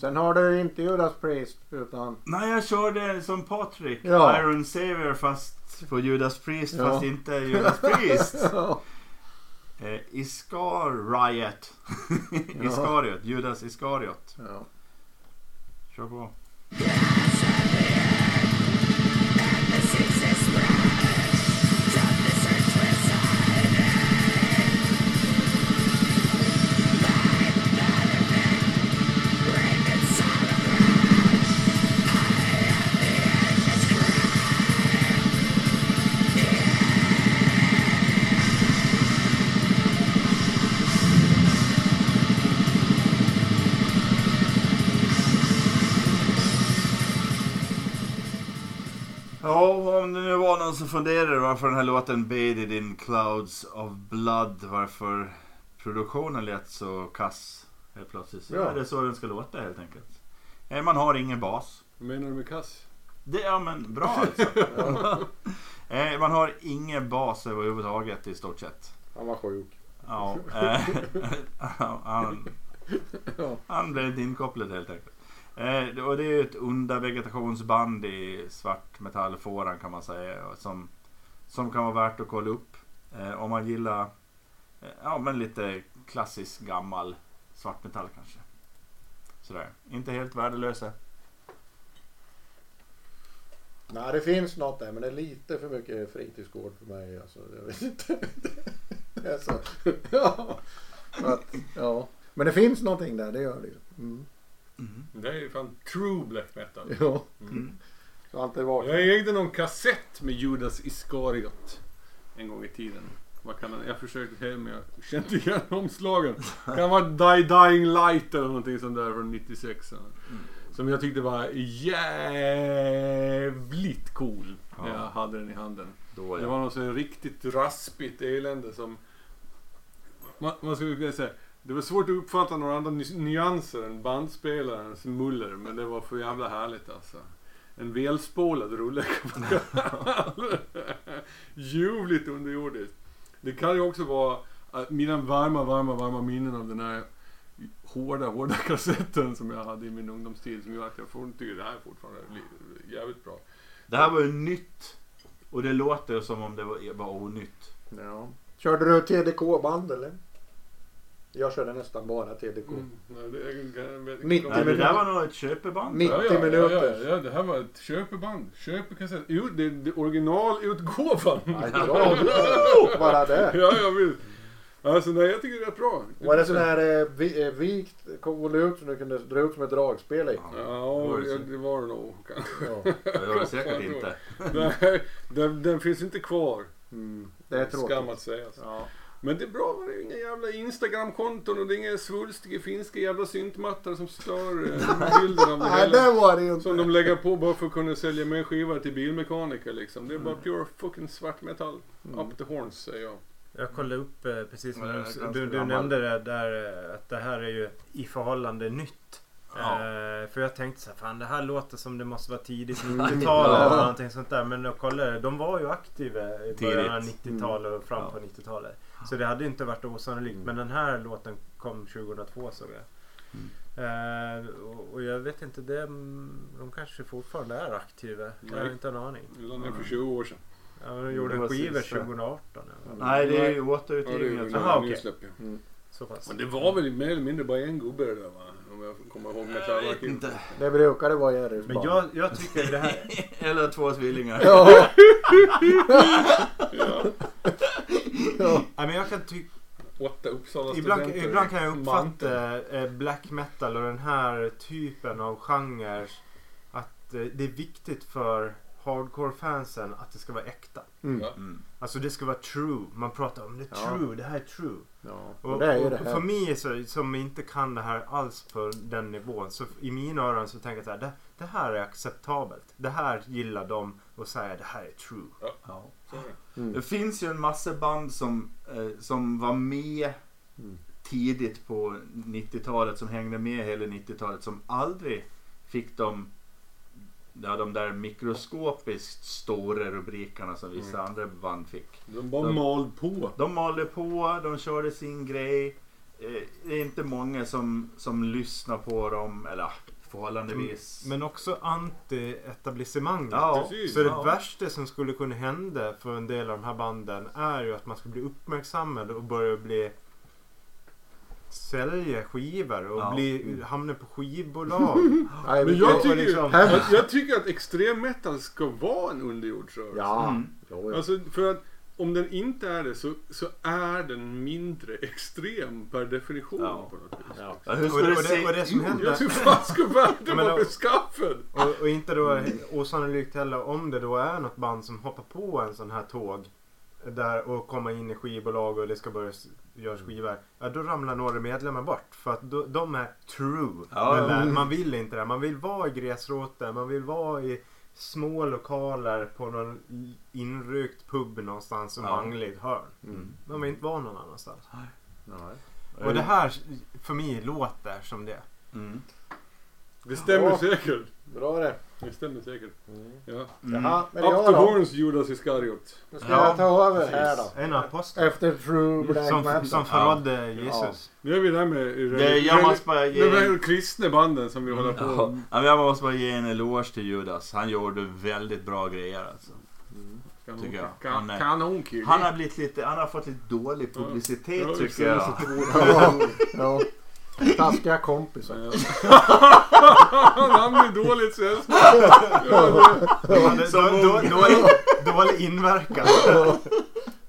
Sen har du inte Judas Priest utan... Nej, jag körde som Patrik. Ja. Iron Savior fast på Judas Priest Ja. fast inte Judas Priest. (laughs) Ja. eh, Iscariot. (laughs) Iscariot. Judas Iscariot. Ja. Kör på. Om det nu var någon som funderade varför den här låten Bathed in Clouds of Blood, varför produktionen lät så kass helt plötsligt. Så Ja. är det så den ska låta helt enkelt. Eh, Man har ingen bas. Vad menar du med kass? Det, ja men bra alltså. (laughs) (laughs) eh, man har ingen bas överhuvudtaget i stort sett. Han var sjuk. Ja, eh, (laughs) han, Ja. han blev inte inkopplad helt enkelt. Eh, och det är ju ett onda vegetationsband i svart metallfåran kan man säga. Som, som kan vara värt att kolla upp. Eh, om man gillar eh, ja, men lite klassisk gammal svartmetall kanske. Sådär. Inte helt värdelösa. Nej, det finns något där men det är lite för mycket fritidsgård för mig. Alltså, jag vet inte. (laughs) Det är så. (laughs) Ja. Att, ja. Men det finns någonting där, det gör det ju. Mm. Det är ju fan true black metal. Ja. Mm. Så alltid vakna. Jag ägde någon kassett med Judas Iscariot en gång i tiden. Vad kan den? Jag försökte hem men jag kände igen omslagen. Kan vara Die Dying Light eller någonting sånt där från 96. Som jag tyckte var jävligt cool när Ja. jag hade den i handen. Då Det ja. var något så riktigt raspigt elände som... Man, man skulle kunna säga... Det var svårt att uppfatta några andra ny- nyanser än bandspelarens muller. Men det var för jävla härligt alltså. En välspålad rulle kan man (laughs) Ljuvligt underjordiskt. Det kan ju också vara att mina varma, varma, varma minnen av den här hårda, hårda (laughs) kassetten som jag hade i min ungdomstid som gör att jag tycker det här är fortfarande li- jävligt bra. Det här var ju nytt. Och det låter som om det var, var onytt. Ja. Körde du TDK-band eller? Jag körde nästan bara TDK. Mm, nej, det, jag, jag, vet- 90 Nej, det där var nog ett köpeband. 90 ja, ja, Ja, minuter. ja, ja, det här var ett köpeband. Köpekassett. Jo, det, det originalutgåvan. Bra. Bara det. ja, jag vill. Alltså nej, jag tycker det är bra. Var det sån här eh, vi, eh, vikt volym som du kunde dra ut som ett dragspel i? Ja, ja, det var det nog. Ja. Det var det säkert inte. (laughs) Nej, den, den finns inte kvar. Mm. Det är tråkigt. Skam att säga. Alltså. Ja. Men det är bra, det är inga jävla Instagram-konton och det är inga svulstiga finska jävla syntmattor som stör eh, (laughs) bilden av det Nej, hela. det var det inte. Som de lägger på bara för att kunna sälja mer skivor till bilmekaniker liksom. Det är bara pure fucking svart metall. Up the horns säger jag. Jag kollade upp eh, precis som du, du, du nämnde det där eh, att det här är ju i förhållande nytt. Ja. Eh, för jag tänkte så här, fan det här låter som det måste vara tidigt 90-tal eller (laughs) någonting sånt där. Men jag kollade, de var ju aktiva i början av Tidigt. 90-talet och fram Ja. på 90-talet. Så det hade inte varit osannolikt. Men den här låten kom 2002 såg jag. Eh, och, och jag vet inte, det, de kanske fortfarande är aktiva. Jag har Nej. inte en aning. Det la ner för 20 år sedan. Ja, de gjorde en skiva sista. 2018. Eller? Nej, det är ju är återutgivning. Ja, Jaha, okej. Men det var väl mer eller mindre bara en gubbe det där va? Om jag kommer ihåg jag vet inte. Det brukade vara Jerrys Men jag, jag tycker det här... (laughs) Eller två tvillingar. Ja. (laughs) ja. Nej, men jag kan tycka... Åtta Uppsala Ibland, studenter ibland kan jag uppfatta eh, black metal och den här typen av genrer att eh, det är viktigt för hardcore-fansen att det ska vara äkta. Mm. Ja. Mm. Alltså det ska vara true. Man pratar om det är Ja. true, det här är true. Ja. Och, Och det är och för mig så, som inte kan det här alls på den nivån så i mina öron så tänker jag så här, det, det här är acceptabelt. Det här gillar de och säger det här är true. Ja. Mm. Det finns ju en massa band som, eh, som var med Mm. tidigt på 90-talet, som hängde med hela 90-talet, som aldrig fick de, ja, de där mikroskopiskt stora rubrikerna som vissa andra band fick. De bara De- mal på. De malde på, de körde sin grej. Eh, Det är inte många som, som lyssnar på dem, eller förhållandevis. Men också anti-etablissemanget. Ja, Precis. Så det Ja. värsta som skulle kunna hända för en del av de här banden är ju att man ska bli uppmärksammad och börja bli sälja skivor och Ja. bli, hamna på skivbolag. (laughs) Men jag tycker, liksom- jag, jag tycker att extrem metal ska vara en underjordsrörelse. Ja. Mm. Alltså för att om den inte är det så, så är den mindre extrem per definition Ja. på något vis. Ja. Ja, hur Och ska det, och, det, och det som händer, Jag tror fan ska världen vara (laughs) beskaffad. och, och inte då osannolikt heller om det då är något band som hoppar på en sån här tåg där och kommer in i skivbolag och det ska börja göras skivor. Ja, då ramlar några medlemmar bort för att då, de är true. Ja, man vill inte det. Man vill vara i gräsroten. Man vill vara i små lokaler på någon inryckt pub någonstans och Ja. mangligt hörn. Mm. Man vill inte vara någon annanstans. Nej. Och det här för mig låter som det. Mm. Det stämmer Ja. säkert. Bra det. Det stämmer säkert. Ja. Mm. Jaha, men Up jag the då? horns Judas Iskariot. Nu ska Ja, jag ta över här då. En apostel. Efter True Black Som, Metal. som förrådde Jesus. Nu är vi där med Det, jag måste bara de kristna banden som vi håller på Ja, men jag måste bara ge en eloge till Judas. Han gjorde väldigt bra grejer alltså. Tycker jag. Kan, Han är- Kanonkille. Han har blivit lite, han har fått lite dålig publicitet Ja, tycker jag. (laughs) Ja, ja. Taskiga kompisar. (laughs) Han hamnade i dåligt sällskap. Ja, Som då, då, dålig, dålig inverkan.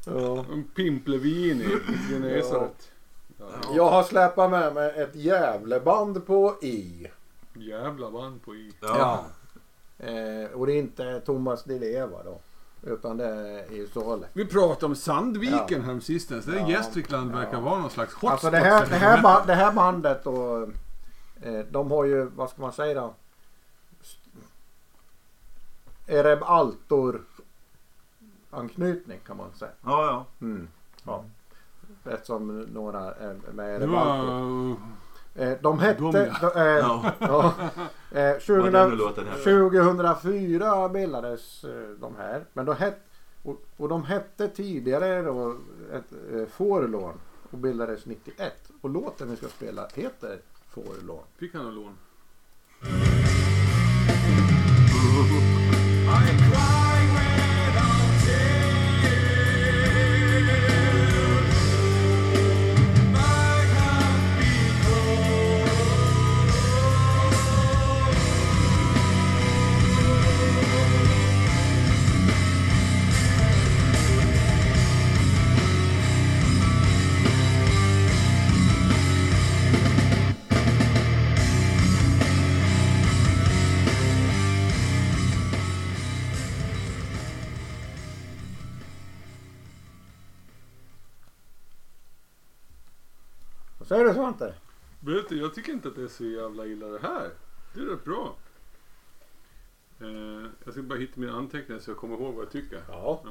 Ja. En Pimplevin i Genesaret. Ja. Jag har släpat med mig ett Gävleband på I. Jävla band på i. Ja. Eh, och det är inte Thomas Di Leva då. Utan det är i Sole. Vi pratade om Sandviken häromsistens. Det är Ja. Gästrikland verkar Ja. vara någon slags hotspot. Alltså det här, det, här, ba- det här bandet och eh, de har ju, vad ska man säga då? Ereb Altor anknytning kan man säga. Ja, ja. Mm. Ja. Eftersom några är med Ereb. Altor. Eh, de hette... De, de, eh, ja. ja, eh, 2000, Vad den nu låter här. 2004 bildades eh, de här. Men de het, och, och de hette tidigare då ett eh, Forlorn och bildades 91. Och låten vi ska spela heter Forlorn. Fick han någon lån? Vad säger Svante? Vet du, jag tycker inte att det är så jävla illa det här. Det är rätt bra. Eh, jag ska bara hitta mina anteckningar så jag kommer ihåg vad jag tycker. Ja.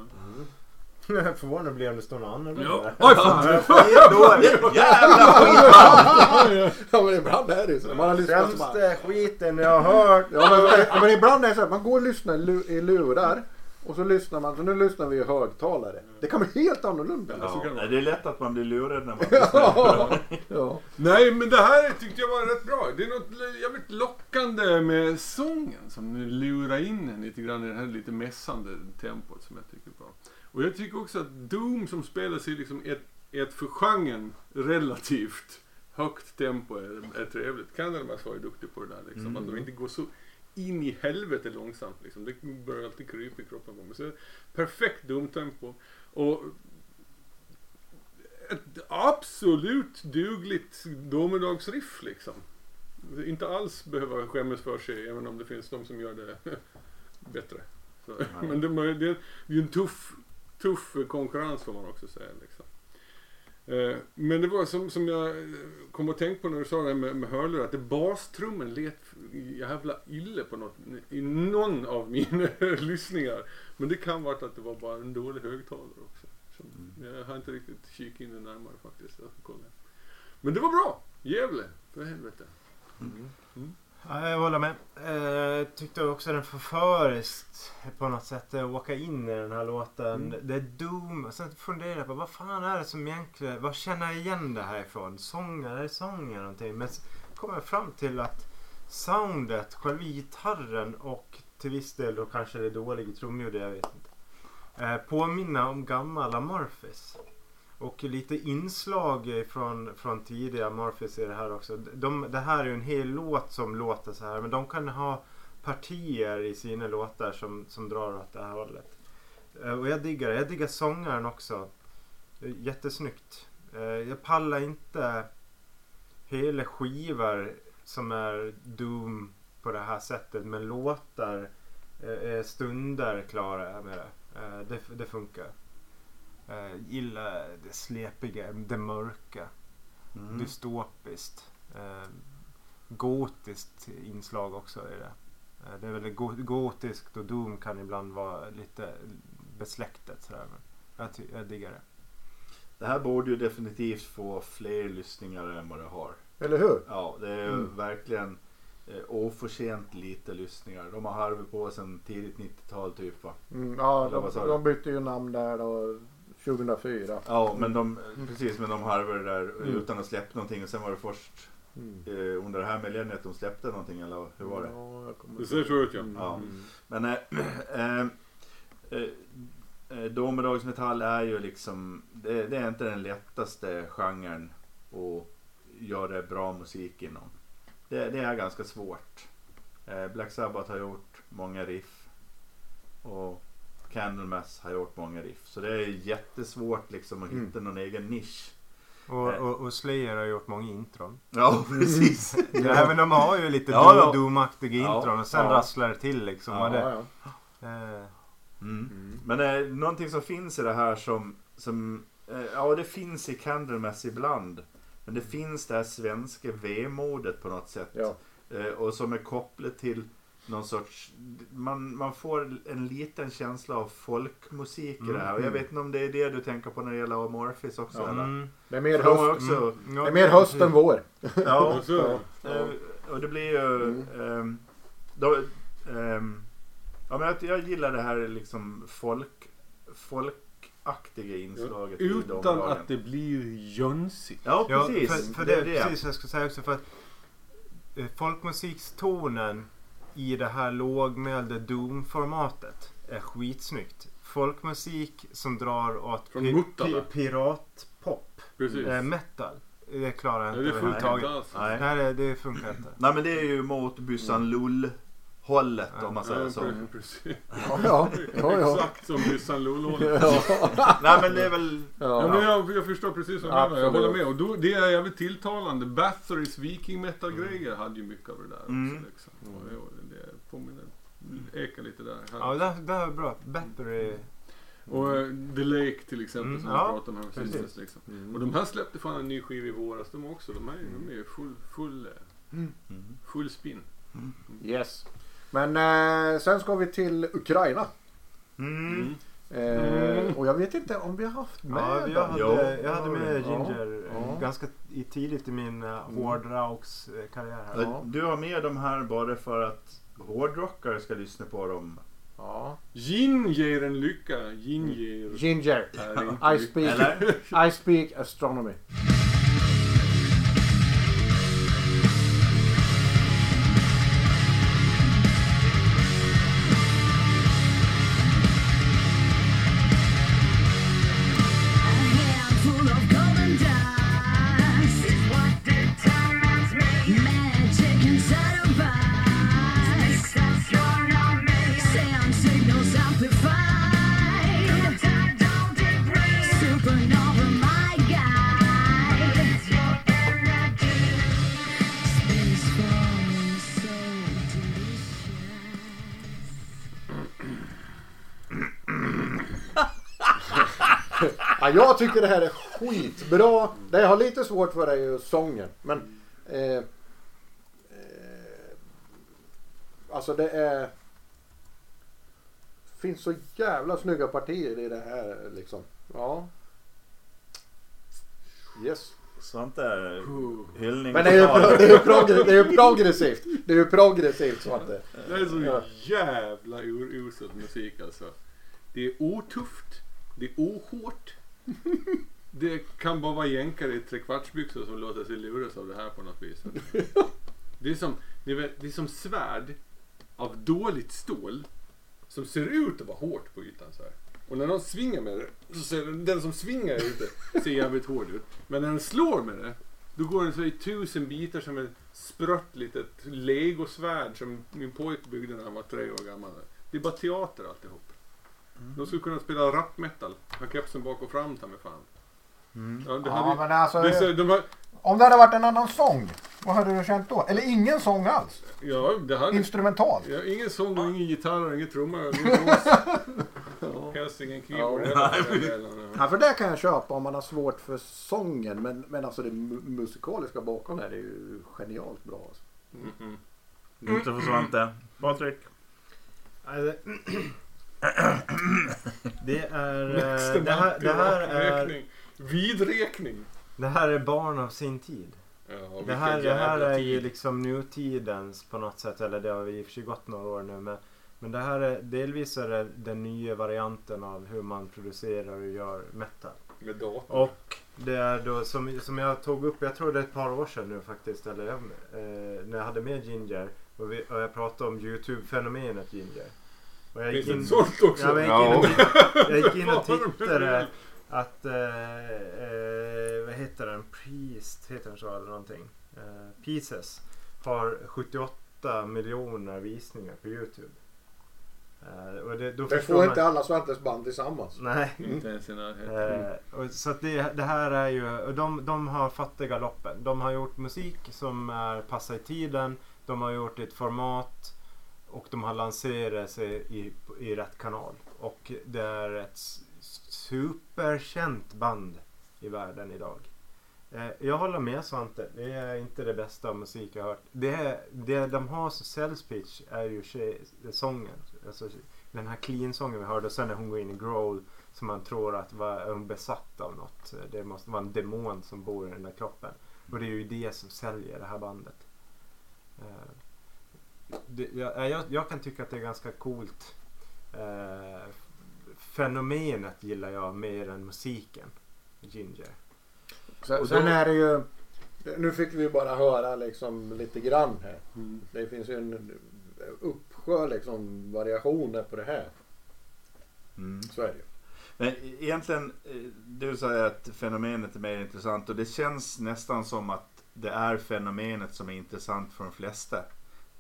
(laughs) Förvånad blir om det står något annorlunda. Ja. (laughs) Oj fan! (laughs) Jävla skit! ja men ibland är det ju så. Man har lyssnat Sämsta skiten jag har hört. ja, men, men ibland är det så att man går och lyssnar i lu- i lurar. Och så lyssnar man, så nu lyssnar vi i högtalare. Det kan bli helt annorlunda. Ja. så kan det Ja, vara. det är lätt att man blir lurad när man lyssnar. Ja. (laughs) ja. Nej men det här tyckte jag var rätt bra. Det är något jävligt lockande med sången som lurar in en lite grann i det här lite mässande tempot som jag tycker är bra. Och jag tycker också att Doom som spelas i liksom ett, ett för genren relativt högt tempo är, är trevligt. Candlemass var ju duktig på det där liksom. Att de inte går så in i helvete långsamt liksom. Det börjar alltid krypa i kroppen på mig. Så perfekt Doom-tempo. Och ett absolut dugligt domedagsriff liksom. Inte alls behöva skämmas för sig även om det finns de som gör det (laughs) bättre. Så, men det, det, det är en tuff, tuff konkurrens får man också säga. Liksom. Eh, Men det var som, som jag eh, kom att tänka på när du sa det här med, med hörlurar, att det bastrummen lät jävla illa på något, i någon av mina (laughs) lyssningar. Men det kan vara att det var bara en dålig högtalare också. Så jag har inte riktigt kikat in det närmare faktiskt. Jag kolla. Men det var bra! Gävle, för helvete. Ja, jag håller med. Eh, tyckte också den förföriskt på något sätt att åka in i den här låten. Mm. Det är Doom. Och sen funderar jag på vad fan är det som egentligen, vad känner jag igen det här ifrån? Sången, är det sången eller någonting? Men så kommer jag fram till att soundet, själva gitarren och till viss del då kanske det dåliga trumljudet, jag vet inte. Eh, påminner om gamla Amorphis. Och lite inslag från, från tidiga Murphys i det här också. De, det här är ju en hel låt som låter så här men de kan ha partier i sina låtar som, som drar åt det här hållet. Eh, och jag diggar det. Jag diggar sångaren också. Jättesnyggt. Eh, jag pallar inte hela skivor som är Doom på det här sättet men låtar eh, stunder klarar jag med det. Det, det funkar. Eh, gillar det slepiga, det mörka, Mm. dystopiskt. Eh, gotiskt inslag också i det. Eh, det är väl go- gotiskt och Doom kan ibland vara lite besläktet sådär. Men jag, jag diggar det. Det här borde ju definitivt få fler lyssningar än vad det har. Eller hur? Ja, det är ju Mm. verkligen eh, oförtjänt lite lyssningar. De har harvat på sedan tidigt 90-tal typ va? Mm, ja, de, du? de bytte ju namn där då 2004. Ja, men de, precis, men de harvade där Mm. utan att släppa någonting och sen var det först Mm. eh, under det här millenniet de släppte någonting eller hur var det? Ja, Det ser så ut ja. Mm. Ja. Men äh, äh, äh, domedagsmetall är ju liksom, det, det är inte den lättaste genren att göra bra musik inom. Det, det är ganska svårt. Eh, Black Sabbath har gjort många riff och Candlemass har gjort många riff. Så det är jättesvårt liksom att Mm. hitta någon egen nisch. Och, och, och Slayer har gjort många intron. Ja, (laughs) precis. Ja, men de har ju lite Ja, ja. Doom-aktiga intron och sen ja. rasslar det till liksom. Ja, det, eh, Mm. Men eh, någonting som finns i det här som, som eh, ja det finns i Candlemass ibland. Men det finns det här svenska vemodet på något sätt. Ja. Eh, och som är kopplat till någon sorts, man, man får en liten känsla av folkmusik i det här. Och jag vet inte om det är det du tänker på när det gäller Amorphis också Ja. eller? mm, Det är mer För de höst, också, mm, ja, det är mer höst än vår. ja, (laughs) Och så, Eh, och det blir ju... Mm. ehm, då, ehm, ja, men jag, jag gillar det här liksom folk, folkaktiga inslaget i utan domlagen. att det blir jönsigt. Ja, Ja, precis. för, för det, det, är det. precis jag ska säga också för att eh, folkmusikstonen i det här lågmälda Doom-formatet är skitsnyggt. Folkmusik som drar åt Från Muttala. piratpop, Precis. eh, metal. Det klarar jag Ja, inte det funkar alls. Nej. Nej, det, funkar inte. Nej, men det är ju mot Byssan Lull hållet om man säger Ja, så. pre- precis. Ja, ja. ja, ja. (laughs) Exakt som Byssan Lolo. (laughs) Nej, men det är väl... Ja, men jag, jag förstår precis vad du menar. Jag håller med. Och då, det är jävligt tilltalande. Bathory's viking metal grejer hade ju mycket av det där Mm. också. Liksom. Och, det påminner, ekar lite där. Ja, det, det är bra. Battery. Och eh, The Lake till exempel Mm, som ja, vi pratade om här precis. Liksom. Och de här släppte fan en ny skiva i våras de också. De, här, de är ju full, full, eh, Mm. full spin. Yes. Men eh, sen ska vi till Ukraina. Mm. Eh, Och jag vet inte om vi har haft med Ja, jag. Jo. hade, jag hade med Ginger eh, ja. ganska i, tidigt i min uh, hårdrockskarriär här. Ja. Du har med de här bara för att hårdrockare ska lyssna på dem. Ja. Gin ger en lycka. Gin ger... Ginger. inte (laughs) I speak, Eller? I speak astronomy. Tycker det här är skitbra. Det jag har lite svårt för är ju sången. Men... Eh, eh, alltså det är... finns så jävla snygga partier i det här liksom. Ja. Yes. Svante är hyllning. Men det är ju, det är ju, progr- det är ju progressivt. Det är ju progressivt Svante. Det är så Ja. jävla usel musik alltså. Det är otufft. Det är ohårt. Det kan bara vara jänkare i trekvartsbyxor som låter sig luras av det här på något vis. (laughs) Det är som, ni vet, det är som svärd av dåligt stål som ser ut att vara hårt på ytan så här. Och när någon svingar med det, så ser den, den som svingar ute ser jävligt hård ut. Men när den slår med det, då går den så i tusen bitar som ett sprött litet legosvärd som min pojk byggde när han var tre år gammal. Det är bara teater alltihop. De skulle kunna spela rap metal. Ha kepsen bak och fram ta mig fan. Mm. Ja, det Ja, hade, men alltså, det så, de var, om det hade varit en annan sång, vad hade du känt då? Eller ingen sång alls? ja, det hade, Instrumental? ja, ingen sång och ingen gitarr och ingen trumma ingen (laughs) blås. Helst ingen keyboard Ja. heller. Ja, för det kan jag köpa om man har svårt för sången. Men, men alltså det mu- musikaliska bakom det här är ju genialt bra. Alltså. Mm, mm. Inte för Svante. Patrik. (clears throat) (clears throat) Det- är... Eh, Det här, det, här är, räkning. Vidräkning. det här är barn av sin tid. Ja, Det här, det här är ju liksom nutidens på något sätt. Eller det har i och för sig gått några år nu. Men, men det här är delvis är det den nya varianten av hur man producerar och gör metal. Med datorn. Och det är då som, som jag tog upp, jag tror det är ett par år sedan nu faktiskt. Eller, eh, när jag hade med Ginger. Och, vi, och jag pratade om YouTube-fenomenet Ginger. Och jag Finns det in- ett sånt också? Ja, jag, gick in och, jag gick in och (laughs) tittade att, eh, eh, vad heter den? Priest heter den så eller någonting. Eh, Pieces har 78 miljoner visningar på Youtube. Och det, då Det får man- inte alla Svantes band tillsammans. Nej. Inte ens i närheten. Och så att det, det här är ju, och de, de har fattat galoppen. De har gjort musik som är passar i tiden. De har gjort ett format och de har lanserat sig i, i rätt kanal. Och det är ett superkänt band i världen idag. Eh, jag håller med Svante. Det är inte det bästa av musik jag har hört. Det, det de har som sales pitch är ju tjej, eh, sången. Alltså, den här clean-sången vi hörde och sen när hon går in i growl som man tror att var är hon besatt av något. Det måste vara en demon som bor i den där kroppen. Och det är ju det som säljer det här bandet. Eh, det, jag, jag, jag kan tycka att det är ganska coolt. Eh, fenomenet gillar jag mer än musiken. Ginger. Sen, Och sen då- är det ju... Nu fick vi bara höra liksom lite grann här. Mm. Det finns ju en uppsjö liksom variationer på det här. Mm. Så är det ju. Men egentligen, eh, du säger att fenomenet är mer intressant och det känns nästan som att det är fenomenet som är intressant för de flesta.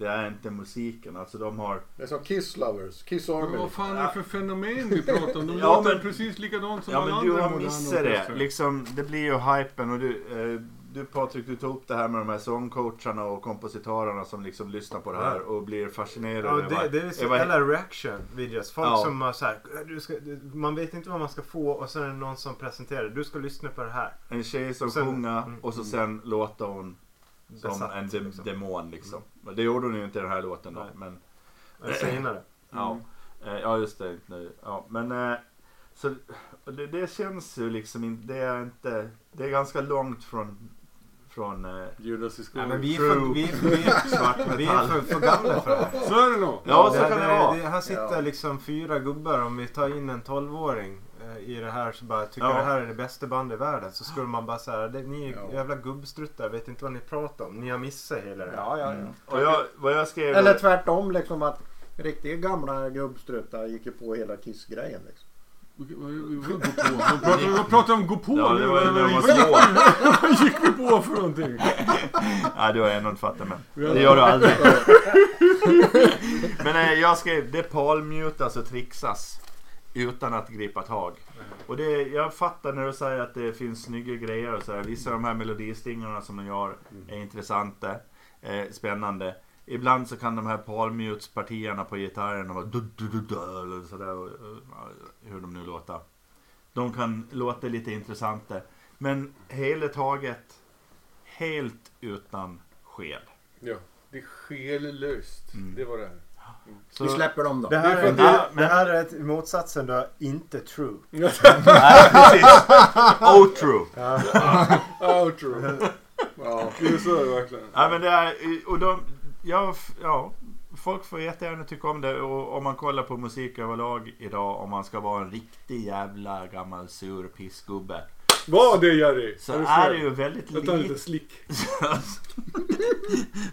Det är inte musiken. Alltså de har... Det är som Kiss Lovers, Kiss Men Army. vad fan är det för fenomen vi pratar om? De (laughs) Ja, låter men- precis likadant som Ja alla men du andra har missat det. Liksom, det blir ju hypen och du... Eh, du Patrik, du tog upp det här med de här sångcoacherna och kompositörerna som liksom lyssnar på det här och blir fascinerade Ja, det, det är så jävla reaction videos. Folk Ja. som har så här, du ska, man vet inte vad man ska få och sen är det någon som presenterar. Du ska lyssna på det här. En tjej som sjunger mm. och så sen låter hon som Besatt, en de- liksom. demon liksom. Men Det gjorde hon ju inte i den här låten då. Nej. Men, Eller Senare. ja. Eh, ja just det. Nu. Ja, men eh, så det, det känns ju liksom inte, det är inte, det är ganska långt från, från eh, Judas Ja, Iscariot. men vi är för, vi, är- vi, är- vi är för, för gamla för det här. Så är det nog. Ja, så kan det vara. här sitter Ja. liksom fyra gubbar. Om vi tar in en tolvåring i det här så bara tycker Ja. det här är det bästa bandet i världen. Så skulle man bara säga ni är Ja. jävla gubbstruttar, vet inte vad ni pratar om. Ni har missat hela det. Ja, ja, ja. Mm. Och jag, vad jag skrev... Eller tvärtom liksom att riktigt gamla gubbstruttar gick ju på hela Kiss-grejen liksom. Vad pratar- om gå på Ja, nu? det var när de små. Vad gick vi på för någonting? Nej, du har ändå inte fattat men. Ja. Det gör du aldrig. men eh, jag skrev, det palmutas och trixas. Utan att gripa tag. Och det, jag fattar när du säger att det finns snygga grejer och så här. Vissa av de här melodistingarna som de gör är intressanta. Eh, spännande. Ibland så kan de här palmutspartierna på gitarren vara du, du, och, Hur de nu låter. De kan låta lite intressanta. Men hela taget helt utan skel. Ja, det är själlöst. Mm. Det var det här. Så, Vi släpper dem då. Det här, Det är det, Ja, men- det här är ett, motsatsen då, inte true. (laughs) Nej, precis. (laughs) Oh true. Outro. (laughs) Ja, det är så verkligen. Ja, men det är, och de, ja, ja, folk får jättegärna tycka om det och om man kollar på musik överlag idag om man ska vara en riktig jävla gammal sur pissgubbe. Vad det Jerry? Så Är du är det ju väldigt Jag tar lite lite. slick.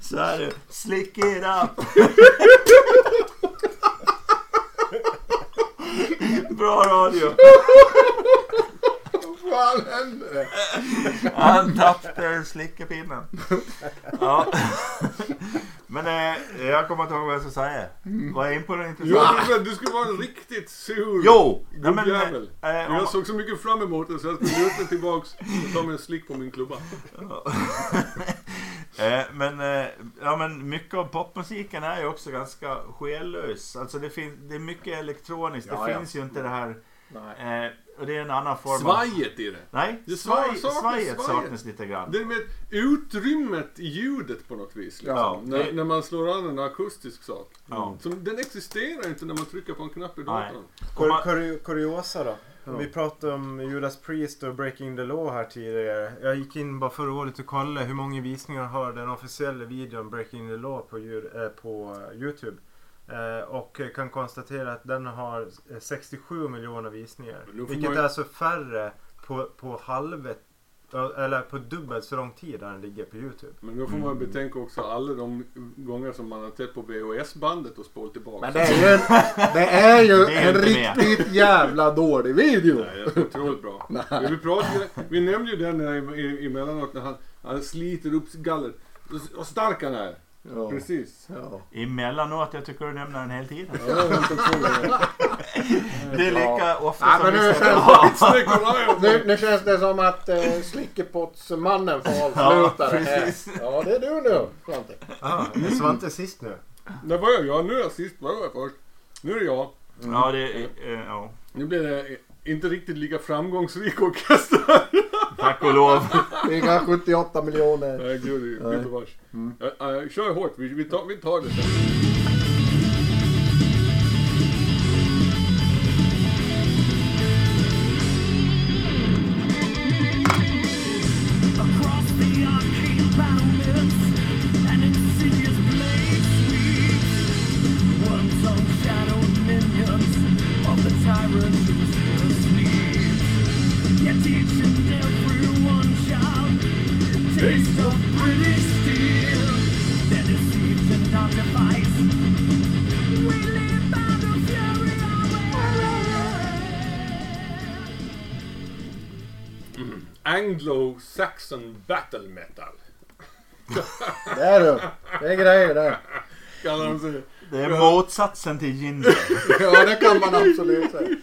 så är det. Slick it up. Bra radio. Vad fan hände? Han tappade slickepinnen. Ja. Men eh, jag kommer inte ihåg vad jag ska säga. Jag in på det Jo, intressant? men du skulle vara en riktigt sur Jo! Nej, men, gubbjävel. eh, om- Jag såg så mycket fram emot det så jag skulle luta mig tillbaks och ta mig en slick på min klubba. Eh, men, eh, ja, men mycket av popmusiken är ju också ganska själlös. Alltså det, finns, det är mycket elektroniskt. Ja, det ja. finns ju inte det här. Nej. Eh, och det är en annan form av... Svajet i det. Nej, Det svaj, saknas svajet saknas lite grann. Det med utrymmet i ljudet på något vis. Liksom. Ja, när, det- när man slår an en akustisk sak. Ja. Som, den existerar inte när man trycker på en knapp i datorn. Kur, kur, kuriosa då. Ja. Vi pratade om Judas Priest och Breaking the Law här tidigare. Jag gick in bara förra året och kollade hur många visningar har den officiella videon Breaking the Law på, eh, på eh, Youtube. Eh, och eh, kan konstatera att den har eh, 67 miljoner visningar. Vilket ju- är alltså färre på, på halvet eller på dubbelt så lång tid där den ligger på Youtube. Men då får man betänka också alla de gånger som man har tittat på VHS-bandet och spolat tillbaka. Men det är ju, det är ju (laughs) Det är en riktigt jävla dålig video. Nej, det är otroligt bra. Men vi, pratade, vi nämnde ju den emellanåt när han, han sliter upp gallret. Och stark han är. Ja. Precis. Ja. Emellanåt, jag tycker du nämner den hela tiden. Ja, det. Det är lika ofta Ja, som men vi nu säger känns-. (laughs) Nu, nu känns det som att eh, Slickepottsmannen får avsluta det här. precis. Ja, det är du nu Svante. Ah, är Svante sist nu? Där var jag. Ja, nu är jag sist. Var jag först. Nu är det jag. Ja, det eh, Ja. Nu blir det inte riktigt lika framgångsrik orkester. (laughs) Tack och lov. Har 78 miljoner. Nej, gud, Nej. gubevars. Mm. Äh, äh, kör hårt. Vi, vi, tar, vi tar det sen. Anglo-Saxon Battle Metal. Det är du. Det är grejer det. Kallar de sig. Det är motsatsen till ginger. (laughs) Ja, det kan man absolut säga.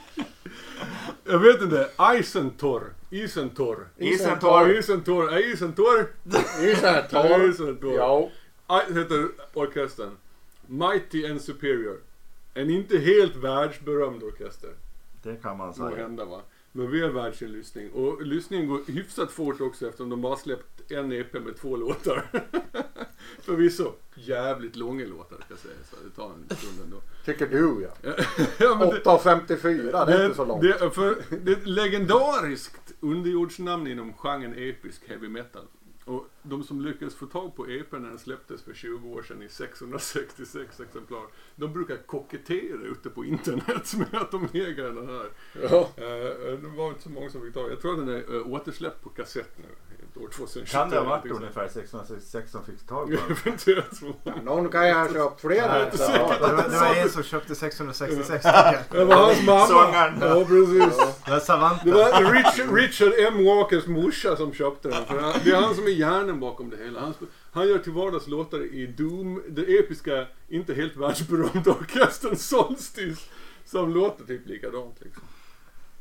Jag vet inte. Eisentor. Isentorr. Isentorr. Isentorr. Är Isentorr? Isentorr. Isentorr. Ja. Heter orkestern. Mighty and Superior. En inte helt världsberömd orkester. Det kan man säga. Måhända va. Men väl värd sin lyssning. Och lyssningen går hyfsat fort också eftersom de bara släppt en EP med två låtar. (laughs) Förvisso jävligt långa låtar kan jag säga. Så det tar en stund ändå. Tycker du ja. (laughs) ja, men det, 8.54, det är inte så långt. Det, för, det är ett legendariskt underjordsnamn inom genren episk heavy metal. De som lyckades få tag på EPn när den släpptes för 20 år sedan i 666 exemplar. De brukar kokettera ute på internet (laughs) med att de äger den här. Ja. Eh, det var inte så många som fick tag. Jag tror att den är uh, återsläppt på kassett nu. År 2023. Kan det ha varit någonting ungefär 666 som fick tag på den? Någon kan ju ha köpt flera. Det, var, det var en som köpte 666 tycker jag. Det var hans mamma. Sångaren. Ja, precis. Det var Savanten. Det var Richard, Richard M. Walkers morsa som köpte den. För han, det är han som är hjärnan bakom det hela. Han, han gör till vardags låtar i Doom, den episka, inte helt världsberömda orkestern Solstice. Som låter typ likadant liksom.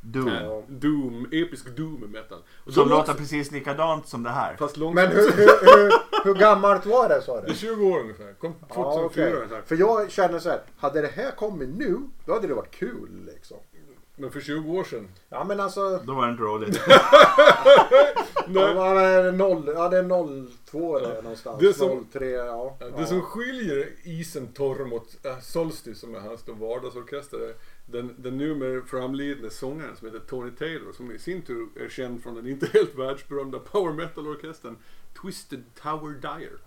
Doom. Äh, Doom, episk Doom metal. Och Som låter också- precis likadant som det här. Fast långsamt. Men hur, hur, hur, hur gammalt var det sa Det du? är 20 år ungefär. Kom 2004 Ja, ungefär. För jag känner så här, hade det här kommit nu, då hade det varit kul liksom. Men för 20 år sedan. Ja men alltså, Då var det inte roligt. (laughs) det var noll, ja det är 02 där någonstans. Det som- 03, ja. Det ja. som skiljer isen torr mot äh, Solstice som är hans då vardagsorkester den, den numera framlidne sångaren som heter Tony Taylor som i sin tur är känd från den inte helt världsberömda power metal-orkestern Twisted Tower Dire.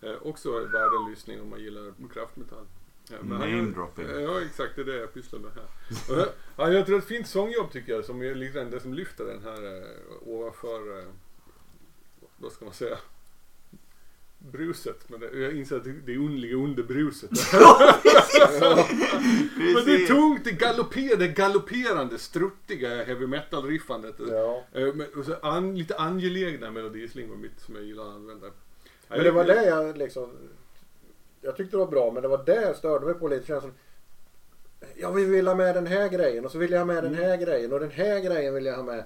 Eh, också värd en lyssning om man gillar kraftmetall. Ja, gör- Namedropping. Ja exakt, det är det jag pysslar med här. Eh, Han gör ett fint sångjobb tycker jag som är lite det som lyfter den här eh, ovanför, eh, vad ska man säga, bruset. Men det, jag inser att det, det är underliga under bruset. (laughs) Men det är tungt, det galopper, det galopperande, struttiga heavy metal riffandet. Ja. Eh, men- Och så an, lite angelägna melodislingor mitt som jag gillar att använda. Men det var det jag liksom, jag tyckte det var bra men det var det jag störde mig på lite. Ja vi vill ha med den här grejen och så vill jag ha med den här grejen och den här grejen vill jag ha med.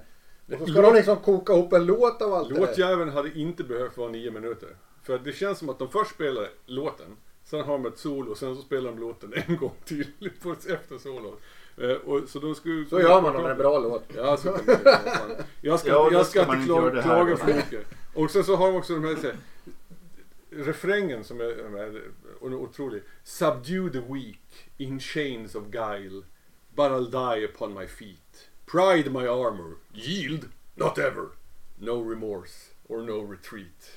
Och så ska Låt- de liksom koka ihop en låt av allt. Låtjäveln hade inte behövt vara nio minuter. För det känns som att de först spelar låten, sen har de ett solo, sen så spelar de låten en gång till (laughs) efter solot. Eh, och, så, de skulle, Så gör man är en bra låt. Ja, så kan man. Jag ska, Ja, jag ska ska inte klaga, klaga för mycket. Och sen så har de också de här, så här refrängen som är, är otrolig. Subdue the weak in chains of guile. But I'll die upon my feet. Pride my armor. Yield, not ever. No remorse or no retreat.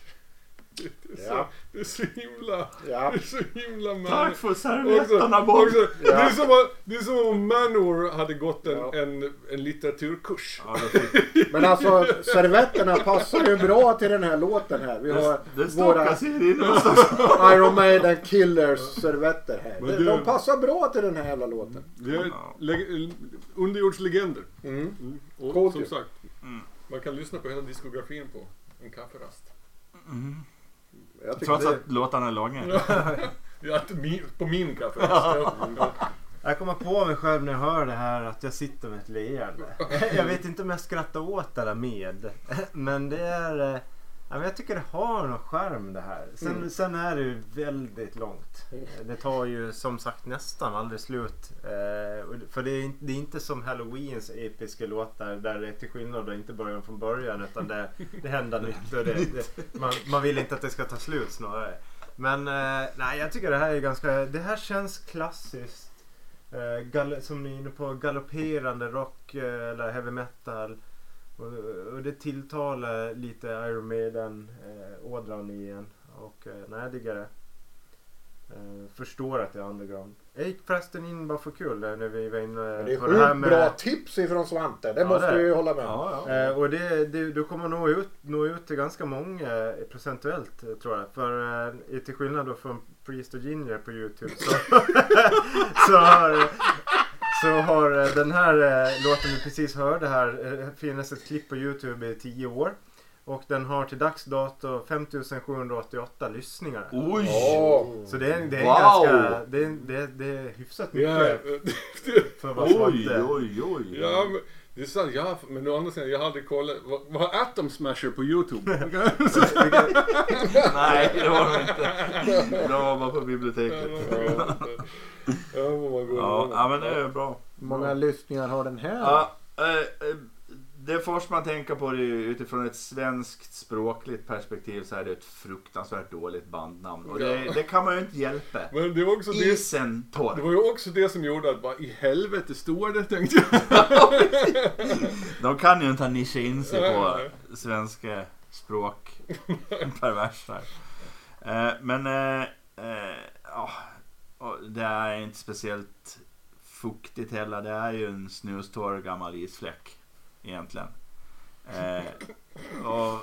Det är så, Ja. det är så himla, Ja. det är så himla man- Tack för servetterna Bob! också, det, är som att, det är som om Manowar hade gått en, Ja. en, en litteraturkurs. Ja, det, Men alltså servetterna passar ju bra till den här låten här. Vi det, har det våra in någonstans. (laughs) Iron Maiden Killers servetter här. Men De, det- de passar bra till den här jävla låten. Det är Ja. leg- underjordslegender. Mm. Mm. Och Coolt som ju. sagt, Mm. man kan lyssna på hela diskografin på en kafferast. Mm. Jag Trots det, att låtarna är långa. (laughs) Ja, inte min, på min. Ja. (laughs) Jag kommer på mig själv när jag hör det här att jag sitter med ett leende. (laughs) Jag vet inte om jag skrattar åt eller med. Men det är... Ja, men jag tycker det har någon charm det här. Sen, Mm. sen är det ju väldigt långt. Det tar ju som sagt nästan aldrig slut. Eh, för det är, inte- det är inte som Halloweens episka låtar där det till skillnad inte börjar från början utan det, det händer nytt. Och det, det, man, man vill inte att det ska ta slut snarare. Men eh, nej, jag tycker det här är ganska... Det här känns klassiskt. Eh, som ni är inne på, galopperande rock eh, eller heavy metal. Och, och det tilltalar lite Iron Maiden eh, i en. Och eh, nej, jag diggar det. Eh, förstår att det är underground. Jag gick förresten in bara för kul eh, när vi var inne men det är på det här sjukt med... bra tips ifrån Svante. Det Ja, måste det är vi ju hålla med om. Ja, ja. Eh, och det, det, du kommer nå ut, nå ut till ganska många procentuellt eh, tror jag. För eh, till skillnad då från Priest och Ginger på Youtube så, (laughs) så har, så har eh, den här eh, låten vi precis hörde här eh, finns ett klipp på Youtube i 10 år. Och den har till dags dato 5788 lyssningar. Oj! Ja. Så det är, det är Wow! ganska, det är, det, är, det är hyfsat mycket (laughs) Ja, för vara Oj, oj, oj. ja, men Det är sant, jag har, men å andra sidan, jag har aldrig kollat. Vad, vad har Atom Smasher på YouTube? (laughs) Nej, det var det inte. (laughs) Det var bara på biblioteket. Vad ja men det är bra. Hur många lyssningar har den här? Ja, eh, eh, det första man tänker på det utifrån ett svenskt språkligt perspektiv så är det ett fruktansvärt dåligt bandnamn. Och det, Ja. det kan man ju inte hjälpa. Men det var också det, Isen det torr. var ju också det som gjorde att bara i helvete står det tänkte jag. (laughs) De kan ju inte ha nischat in sig på svenska språk. Perversar. Eh, men eh, eh, ja, det är inte speciellt fuktigt heller. Det är ju en snustorr gammal isfläck egentligen. Eh, och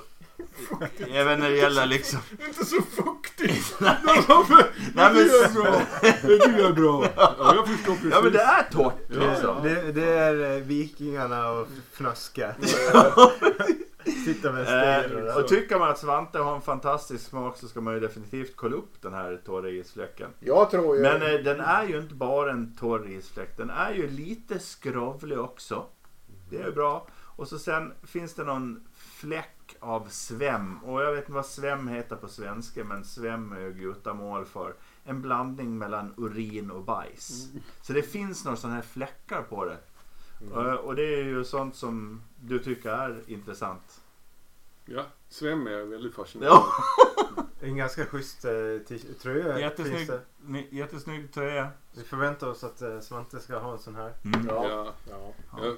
även när det gäller liksom... (laughs) Inte så fuktigt. Nej, (laughs) Det Nej, men- jag är bra. Det tycker jag är bra. Ja, jag förstår precis. (laughs) Ja men det är torrt Ja. liksom. Det, det är eh, vikingarna och fnöska. Sitta med sten och Eh, där. och tycker man att Svante har en fantastisk smak så ska man ju definitivt kolla upp den här torra isfläcken. Jag tror ju... Men eh, den är ju inte bara en torr isfläck. Den är ju lite skrovlig också. Det är bra. Och så sen finns det någon fläck av svem. Och jag vet inte vad svem heter på svenska men svem är ju gutamål för en blandning mellan urin och bajs. Så det finns några sådana här fläckar på det. Eh, Och det är ju sånt som du tycker är intressant. Ja, Svem är väldigt fascinerande. Ja. (laughs) En ganska schysst eh, tröja. Jättesnygg, jättesnygg tröja. Vi förväntar oss att eh, Svante ska ha en sån här. Mm. Ja. Ja. ja. Ja.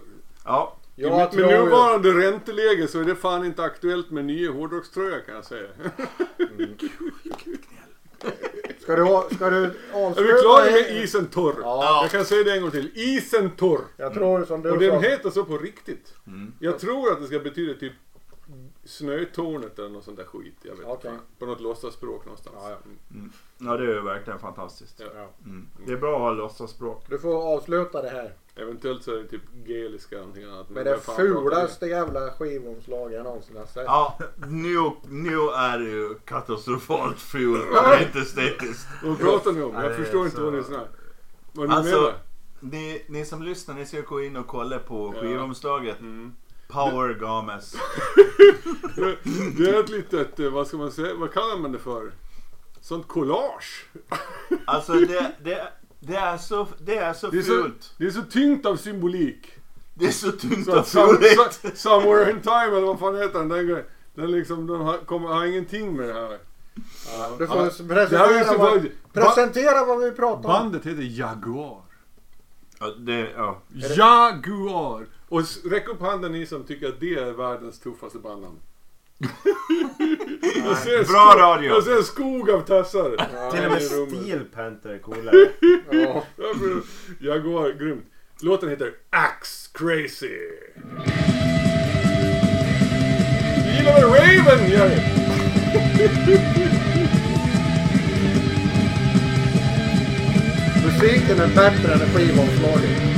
Ja, Jag med, nuvarande ränteläge så är det fan inte aktuellt med nya hårdrockströjor kan jag säga. (laughs) Ska du, ha- ska du Är avsluta? vi klara med isen torr? Ja. Jag kan säga det en gång till. Isen torr. Jag tror som du Och den sa. heter så på riktigt. Mm. Jag tror att det ska betyda typ Snötornet eller något sånt där skit. Jag vet Okej. inte. På något låtsasspråk någonstans. Ja, ja. Mm. ja det är ju verkligen fantastiskt. Ja. Mm. Det är bra att ha låtsasspråk. Du får avsluta det här Eventuellt så är det typ geliska eller någonting annat. med Men det fulaste jävla skivomslag jag någonsin har sett. Ja, nu, nu är det ju katastrofalt ful (laughs) och inte estetiskt. vi. Vad pratar ni om? Jag det förstår så- inte vad ni snackar. Vad ni Alltså, menar? ni, ni som lyssnar, ni ska gå in och kolla på Ja. skivomslaget. Mm. Power Games. Det- är ett litet, eh, vad ska man säga, vad kallar man det för? Sånt collage. Alltså det, det, det, är så, det är så Det är så, fult. det är så tyngt av symbolik. Det är så Så some, fult. so- somewhere in time eller vad fan heter den? Den, grejen, den liksom, den har, kommer, har ingenting med det här. Du får Ja. presentera, Det här är ju så vad, presentera vad vi pratar om. Bandet heter Jaguar. Ja, det, ja. Jaguar! Och räck upp handen ni som tycker att det är världens tuffaste bandnamn. (laughs) Jag ser en Bra skog- radio. Jag ser en skog av tassar. Ja, Till och med. Steel Panther är coolare. (laughs) Ja. Ja, men Jaguar, grymt. Låten heter Axe Crazy. Du gillar väl Raven, Jerry? (laughs) Musiken är bättre än skivomslaget.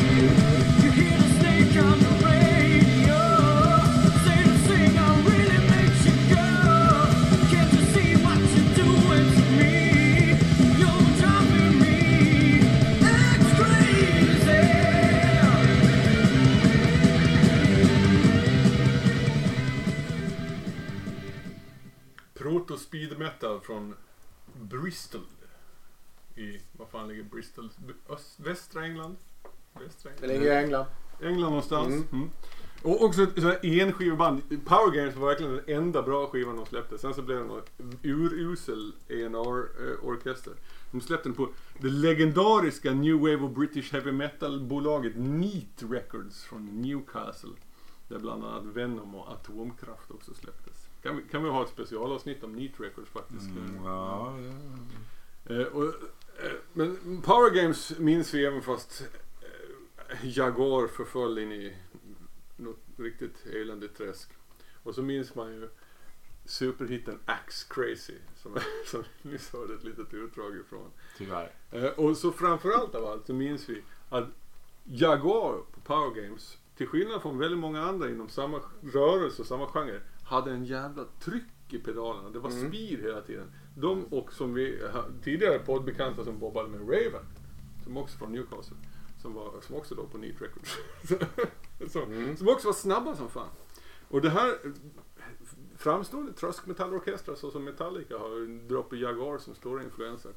Proto speed metal från Bristol. I, vad fan ligger Bristol? Öst, västra England? Västra Det England? ligger i England. England någonstans. Mm. Mm. Och också ett sånt här enskiveband. Power Games var verkligen den enda bra skivan de släppte. Sen så blev det något urusel A&R-orkester. De släppte den på det legendariska New Wave of British Heavy Metal-bolaget Neat Records från Newcastle. Där bland annat Venom och Atomkraft också släpptes. Kan vi, kan vi ha ett specialavsnitt om Neat Records faktiskt? Mm, ja, Eh, och, eh, men Power Games minns vi även fast eh, Jaguar förföll in i något riktigt eländigt träsk. Och så minns man ju superhitten Axe Crazy som, (laughs) som vi nyss hörde ett litet utdrag ifrån. tyvärr. Eh, och så framförallt av allt så minns vi att Jaguar på Power Games, till skillnad från väldigt många andra inom samma rörelse och samma genre, hade en jävla tryck i pedalerna. Det var Mm. speed hela tiden. De och som vi ha- tidigare poddbekanta som bobbade med Raven, som också från Newcastle, som, var, som också låg på Neat Records. (laughs) Så, Mm. Som också var snabba som fan. Och det här eh, framstående tröskmetallorkestrar såsom Metallica har på Jaguar som stora influenser.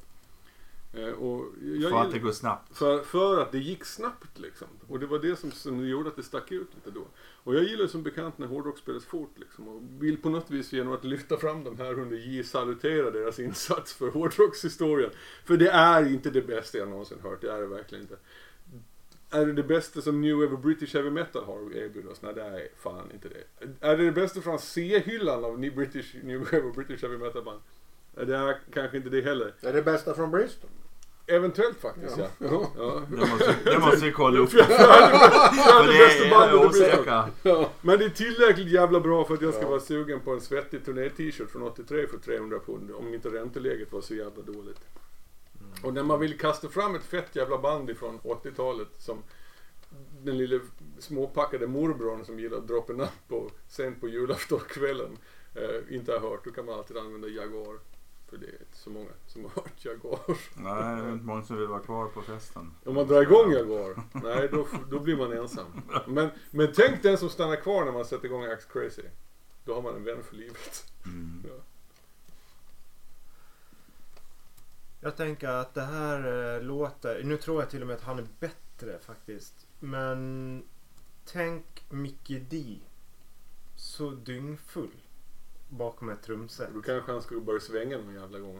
Eh, och jag För att det går snabbt. för, för att det gick snabbt liksom. Och det var det som, som gjorde att det stack ut lite då. Och jag gillar som bekant när hårdrock spelas fort liksom. Och vill på något vis genom att lyfta fram de här under J salutera deras insats för hårdrockshistorien. För det är inte det bästa jag någonsin hört, det är det verkligen inte. Är det det bästa som New Ever British Heavy Metal har att erbjuda oss? Nej, det är fan inte det. Är det det bästa från C-hyllan av New, British, New Ever British Heavy Metal band? Det är kanske inte det heller. Det är det bästa från Bristol. Eventuellt faktiskt ja. Ja. ja. Det måste, det måste vi kolla upp. (laughs) För det är. Ja, men det är tillräckligt jävla bra för att jag ska Ja. vara sugen på en svettig turné-t-shirt från 83 för 300 pund. Om inte ränteläget var så jävla dåligt. Och när man vill kasta fram ett fett jävla band ifrån 80-talet som den lille småpackade morbrorn som gillar att droppa napp på sen på julaftonskvällen eh, inte har hört, då kan man alltid använda Jaguar. För det är inte så många som har hört Jaguar. Nej, det är inte många som vill vara kvar på festen. Om man drar igång Jaguar, nej då, då blir man ensam. Men, men tänk den som stannar kvar när man sätter igång Axe Crazy. Då har man en vän för livet. Mm. Ja. Jag tänker att det här eh, låter, nu tror jag till och med att han är bättre faktiskt. Men tänk Mickey D. Så dyngfull bakom ett trumset. Då kanske han skulle börja svänga någon jävla gång.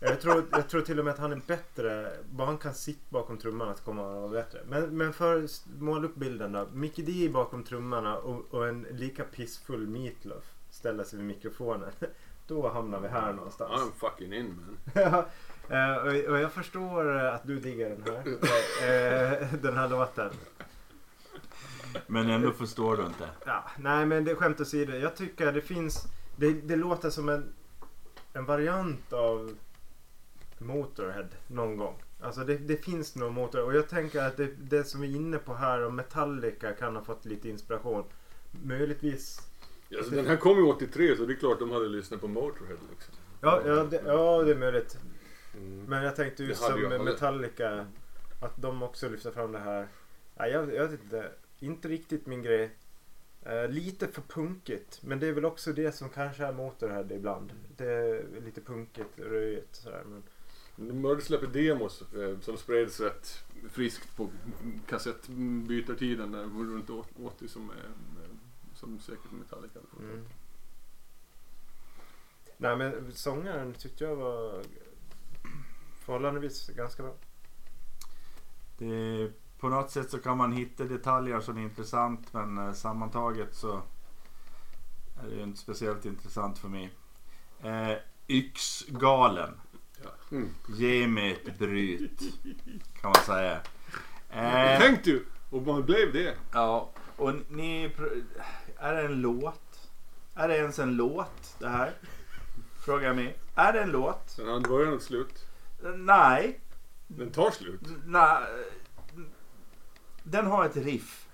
Jag tror, jag tror till och med att han är bättre. Bara han kan sitta bakom trummorna så kommer han att vara bättre. Men, men för måla upp bilden då. Mickey D bakom trummorna och, och en lika pissfull Meatloaf ställer sig vid mikrofonen. (laughs) Då hamnar vi här någonstans. I'm fucking in man. (laughs) Eh, och, och jag förstår att du diggar den här. (laughs) eh, Den här låten. Men ändå förstår du inte. Ja, nej men det skämt åsido. Jag tycker det finns. Det, det låter som en, en variant av Motorhead någon gång. Alltså det, det finns nog Motorhead. Och jag tänker att det, det som vi är inne på här och Metallica kan ha fått lite inspiration. Möjligtvis. Ja, så den här kom ju 83 så det är klart de hade lyssnat på Motorhead liksom. Ja, ja, det, ja det är möjligt. Mm. Men jag tänkte just som. Metallica. Att de också lyfter fram det här. Ja, jag, jag vet inte. Inte riktigt min grej. Eh, lite för punkigt. Men det är väl också det som kanske är Motorhead ibland. Det är lite punkigt, röjigt sådär. Men, Murder släpper demos eh, som spreds rätt friskt på kassettbytartiden där runt 80 som, eh, som säkert Metallica hade fått. mm. Nej men sångaren tyckte jag var förhållandevis ganska bra. Det, på något sätt så kan man hitta detaljer som är intressant men eh, sammantaget så är det ju inte speciellt intressant för mig. Eh, Yxgalen. Ja. Mm. Ge mig ett bryt. Kan man säga. Eh, Tänk du! Och man blev det. ja, och ni... Är det en låt? Är det ens en låt det här? Frågar jag mig. Är det en låt? Sen hade början och slut. Nej. Den tar slut. Nej. Den har ett riff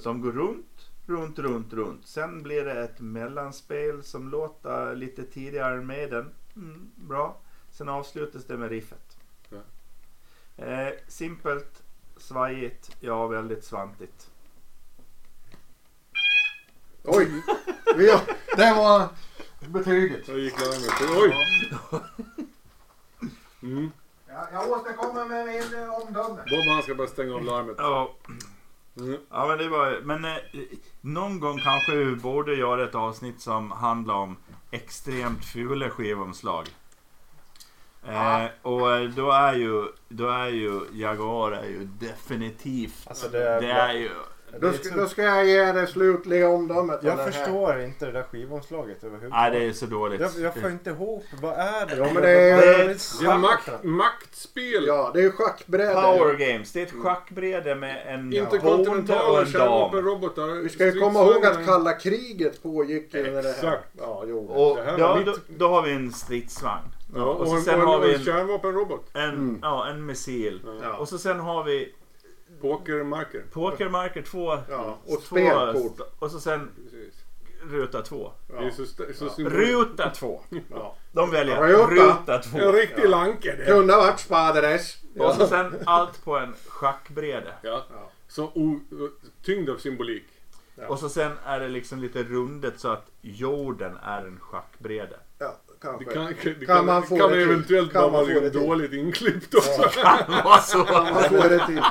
som går runt, runt, runt, runt. Sen blir det ett mellanspel som låter lite tidigare med den. Mm, bra. Sen avslutas det med riffet. Ja. Eh, simpelt, svajigt, ja väldigt svantigt. Oj! Ja, det var betyget. Så gick larmet. Oj! Mm. Ja, jag återkommer med min eh, omdöme. Bob han ska bara stänga av larmet. Ja, Mm. ja men det var Men eh, någon gång kanske vi borde göra ett avsnitt som handlar om extremt fula skivomslag. Eh, och eh, då är ju, då är ju Jaguar är ju definitivt. Alltså det är, Det är ju... Då ska, då ska jag ge det slutliga omdömet. Jag den här. förstår inte det där skivomslaget Nej överhuvudtaget. det är så dåligt. jag, jag får inte ihop, vad är det? Ja, men det är- Det är är makt, maktspel. Ja, det är ju schackbräde. Power games. Det är ett schackbräde med en bonde och en dam. kärnvapenrobotar. Vi ska ju komma ihåg att kalla kriget pågick när det här. Exakt. Ja, jo. Och Det här var ja, mitt- då, då har vi en stridsvagn. Ja, och, och en, sen och har en, vi en en, kärnvapenrobot. en, Mm. ja, en missil. Ja. Och så sen har vi Pokermarker. pokermarker 2. Ja, och spelkort. Och så sen Precis. ruta 2. Det är så, st- så Ja. Ruta 2. Ja. De väljer Ruta. ruta 2. En riktig lanke det. Kunde ha varit spadades. Och så sen allt på en schackbräde. Ja. Ja. Så o, tyngd av symbolik. Och så sen är det liksom lite rundet så att jorden är en schackbräde. Ja, kanske. Det kan, det Kan kan, man få kan det eventuellt Kan man vara få till? dåligt inklippt också. Vad så? Man får det till.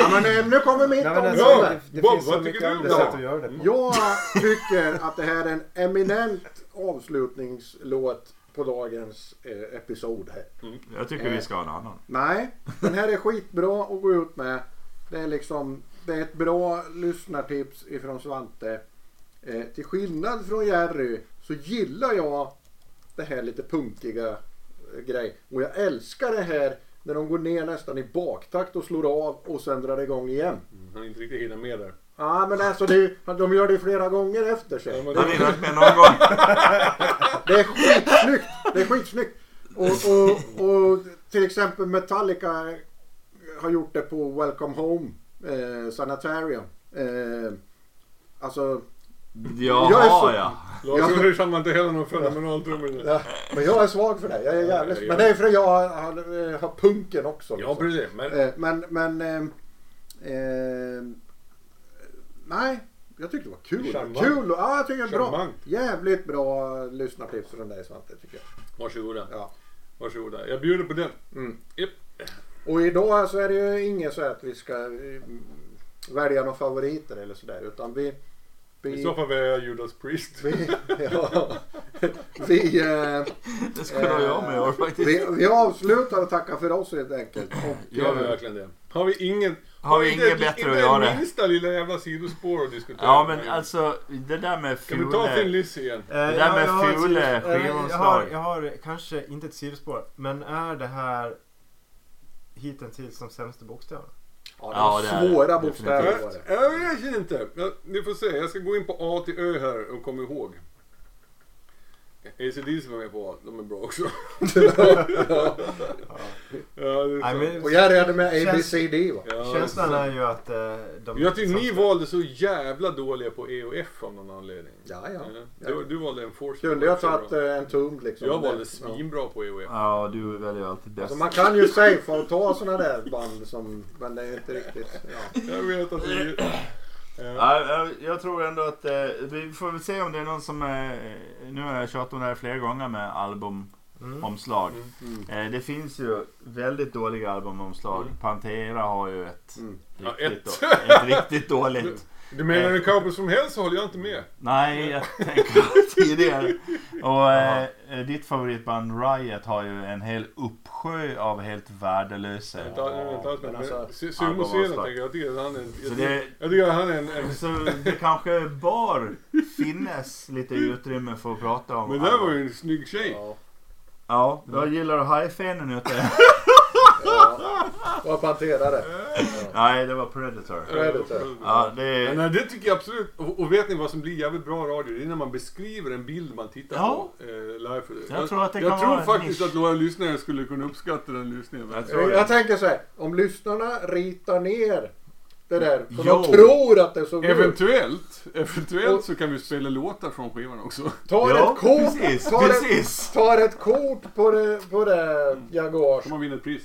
Ja, men eh, nu kommer mitt Nej, men område. alltså, Ja, det, det Bob, finns så mycket andra sätt att göra det på. Jag tycker att det här är en eminent avslutningslåt på dagens eh, episod här. Jag tycker vi ska ha en annan. Nej, den här är skitbra att gå ut med. Det är liksom det är ett bra lyssnartips ifrån Svante. Eh, till skillnad från Jerry så gillar jag det här lite punkiga eh, grej. Och jag älskar det här när de går ner nästan i baktakt och slår av och sen drar igång igen. Han har inte riktigt hinner med där. Ja men alltså det, de gör det flera gånger efter sig. Ja, Har ni varit med någon gång? (laughs) Det är skitsnyggt. Det är skitsnyggt. Och, och, och till exempel Metallica har gjort det på Welcome Home eh, Sanitarium. Eh, alltså, Jag är så- Jaha ja. Lars Ja. Ulrich heller någon fenomenal trummor. ja, men jag är svag för det. Jag är jävligt, men det är för att jag har, har, har punken också. Ja, liksom. precis. Men Eh, men, men eh, eh, nej, jag tyckte det var kul. Charmant. Kul och, ja, jag tycker det är bra. Charmant. Jävligt bra lyssnartips från dig Svante tycker jag. varsågoda. Ja. Varsågoda. Jag bjuder på den. Mm. Japp. Och idag så är det ju inget så att vi ska eh, välja några favoriter eller sådär utan vi... I så fall väljer jag Judas Priest. vi, ja, vi, eh, Det skulle ha jag med i år faktiskt. vi, vi avslutar och tackar för oss helt enkelt. Och, Gör vi eh, verkligen det? Har vi ingen... Har vi inget bättre inte att göra? Inte minsta lilla jävla sidospår att diskutera. Ja men alltså det där med Kan vi ta Thin Fule. Lizzy igen? Eh, där ja, med jag. Eh, skivomslag. Jag har, jag har kanske inte ett sidospår. Men är det här hittills som sämsta bokstäver? Ja, det är svåra det. bokstäver var Jag, det. jag vet inte. Jag, ni får se. Jag ska gå in på A till Ö här och komma ihåg. ACDC var med på. De är bra också. (laughs) ja, det är Nej, men Och jag hade med ABCD va? Ja, känslan det är ju att eh, de... Jag tycker ni valde så jävla dåliga på E och F av någon anledning. Ja, ja. Du, du valde en Force. Kunde jag tagit eh, en tum liksom. Jag valde Ja. svinbra på E och F. Ja du väljer ju alltid bäst. Alltså man kan ju safea och ta sådana där band som, men det är inte riktigt, ja. Jag vet att vi... Ja. Ja, jag- tror ändå att eh, vi får väl se om det är någon som eh, Nu har jag tjatat om det här flera gånger med albumomslag. Mm. Eh, det finns ju väldigt dåliga albumomslag. Mm. Pantera har ju ett, Mm. Ja, riktigt, ett. då- ett riktigt dåligt. (laughs) Du menar en cowboy som helst så håller jag inte med. Nej, jag tänker (laughs) tidigare. Och eh, ditt favoritband Riot har ju en hel uppsjö av helt värdelösa. Vänta, vänta, vänta, men men alltså- Sumo Sena tänker jag. Jag tycker att han är... Så Jag, det- tycker- jag tycker att han är en... en Så det kanske bör finnas lite utrymme för att prata om men det där var ju en snygg tjej. Ja. Ja, jag gillar hajfenen ute. (laughs) Vad Pantera det. Nej, det var Predator. Predator. Ja, det nej, det tycker jag absolut. Och, och vet ni vad som blir jävligt bra radio? Det är när man beskriver en bild man tittar Ja. på eh, live. Jag tror att det jag kan tror vara faktiskt nisch. att våra lyssnare skulle kunna uppskatta den lyssningen. Jag tror Jag tänker så här, om lyssnarna ritar ner det där, för Jo. de tror att det såg ut. Eventuellt, eventuellt Och- så kan vi spela låtar från skivan också. Tar Ja, ett kort, precis, tar, precis. Ett, tar ett kort på det, på det Jaguars Kan man vinna ett pris?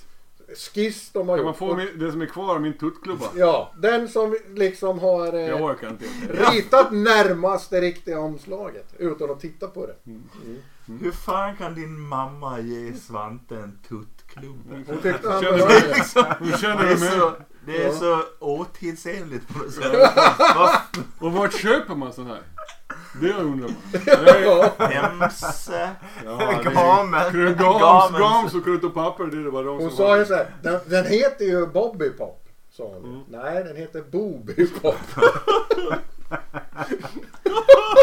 Skiss de har Kan man gjort. få min, det som är kvar av min tuttklubba? Ja, den som liksom har eh, Jag orkar inte. ritat närmast det riktiga omslaget utan att titta på det. Hur fan kan din mamma ge Svante en tuttklubba? Hon tyckte han Känner behövde. Hur känner Det är du med? så, det är Ja. så otidsenligt på något sätt. Och vart köper man sån här? Det undrar (laughs) man. Ja. Hemse. Ja, Gamen! Gams, gams och krut och papper, det bara de Hon som sa ju så här, den, den heter ju Bobby Pop. Sa hon. Mm. Nej, den heter Booby Pop. (laughs)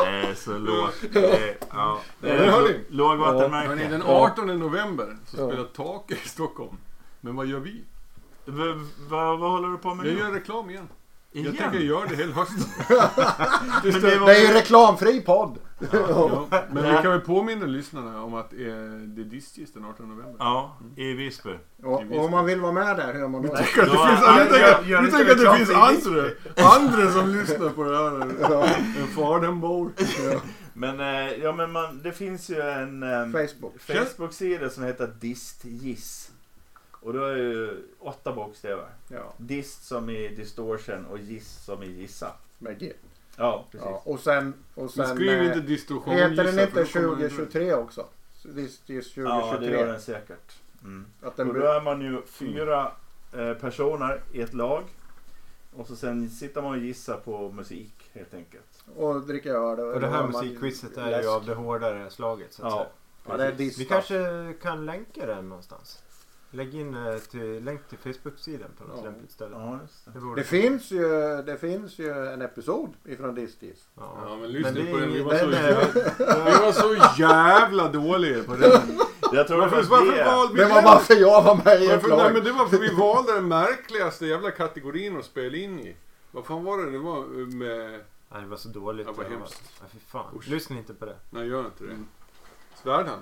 Det är så lågt. Det ja, det lågvattenmärke. Hörni, den Ja. 18 november så Ja. spelar Take i Stockholm. Men vad gör vi? V- vad, vad håller du på med Jag nu? gör reklam igen. Jag Igen? tänker göra det hela hösten. (laughs) Det var Det är ju reklamfri podd. Ja, men vi kan väl påminna lyssnarna om att eh, det är Distis den 18 november. Ja, i Visby. Och, och om man vill vara med där, hur man då? att det finns, Ja, jag tänker, jag inte tänker att det finns andra, andra som lyssnar på det här. En fadenbor. Men, eh, ja, men man, det finns ju en eh, Facebook. Facebook-sida som heter Distgiss. Och då är det ju åtta bokstäver. Ja, Dist som i distortion och giss som i gissa. med G. Ja, precis. Ja, och sen... Och Men sen skriv eh, inte distorsion. heter den inte för då kommer den- 2023 också? Så This is Ja, det 2023. gör den säkert. Mm. att den Och då är man ju fyra eh, personer i ett lag. Och så sen sitter man och gissar på musik helt enkelt. och dricka öl. Och det här och musikquizet är läsk. ju av det hårdare slaget så att Ja, säga. Ja, det är diss. Vi kanske kan länka den någonstans. Lägg in eh, till, länk till Facebook-sidan på något Ja. lämpligt ställe. Ja, det. Det, Det finns ju, det finns ju en episod ifrån Diss. Ja. Ja, men lyssna på den. Vi var, så (laughs) vi var så jävla dåliga på den. Jag tror Varför, det var varför det. valde vi Det var varför jag var med i Varför, nej, men det var för vi (laughs) valde den märkligaste jävla kategorin att spela in i. Vad fan var det? Det var eh, med... Nej, det var så dåligt. Det var. hemskt. Ja, fy fan. Usch. Lyssna inte på det. Nej, gör inte det. Mm. Svärd han?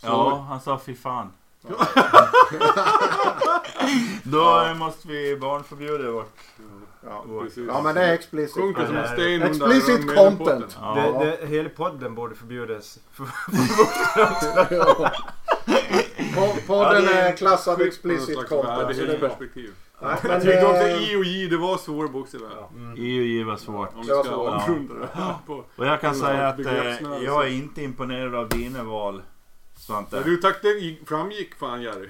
Ja, han sa fy fan. Då (laughs) måste vi barnförbjuda vårt. Ja. vårt. Ja men det är explicit. Sjunker som en Ja, sten explicit content. Ja. Det, det, hela podden borde förbjudas. (laughs) Po- Podden Ja, det är klassad explicit content. Det är bra. värdeperspektiv. Nej, Jag men, tyckte också I och J, det var svåra bokstäver. Ja. Mm. I och J var svårt. Om vi Det var svårt. på... Och jag kan säga att eh, jag är inte imponerad av dina val, Svante. Ja, du tack, det gick- framgick fan Jerry.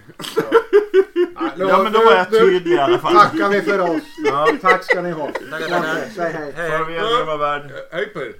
nu- Ja men då var jag tydlig i alla fall. Tackar vi för oss. Ja, tack ska ni ha. Tackar, tackar. Säg hej. Hej. Farväl grymma värld. Hej på er.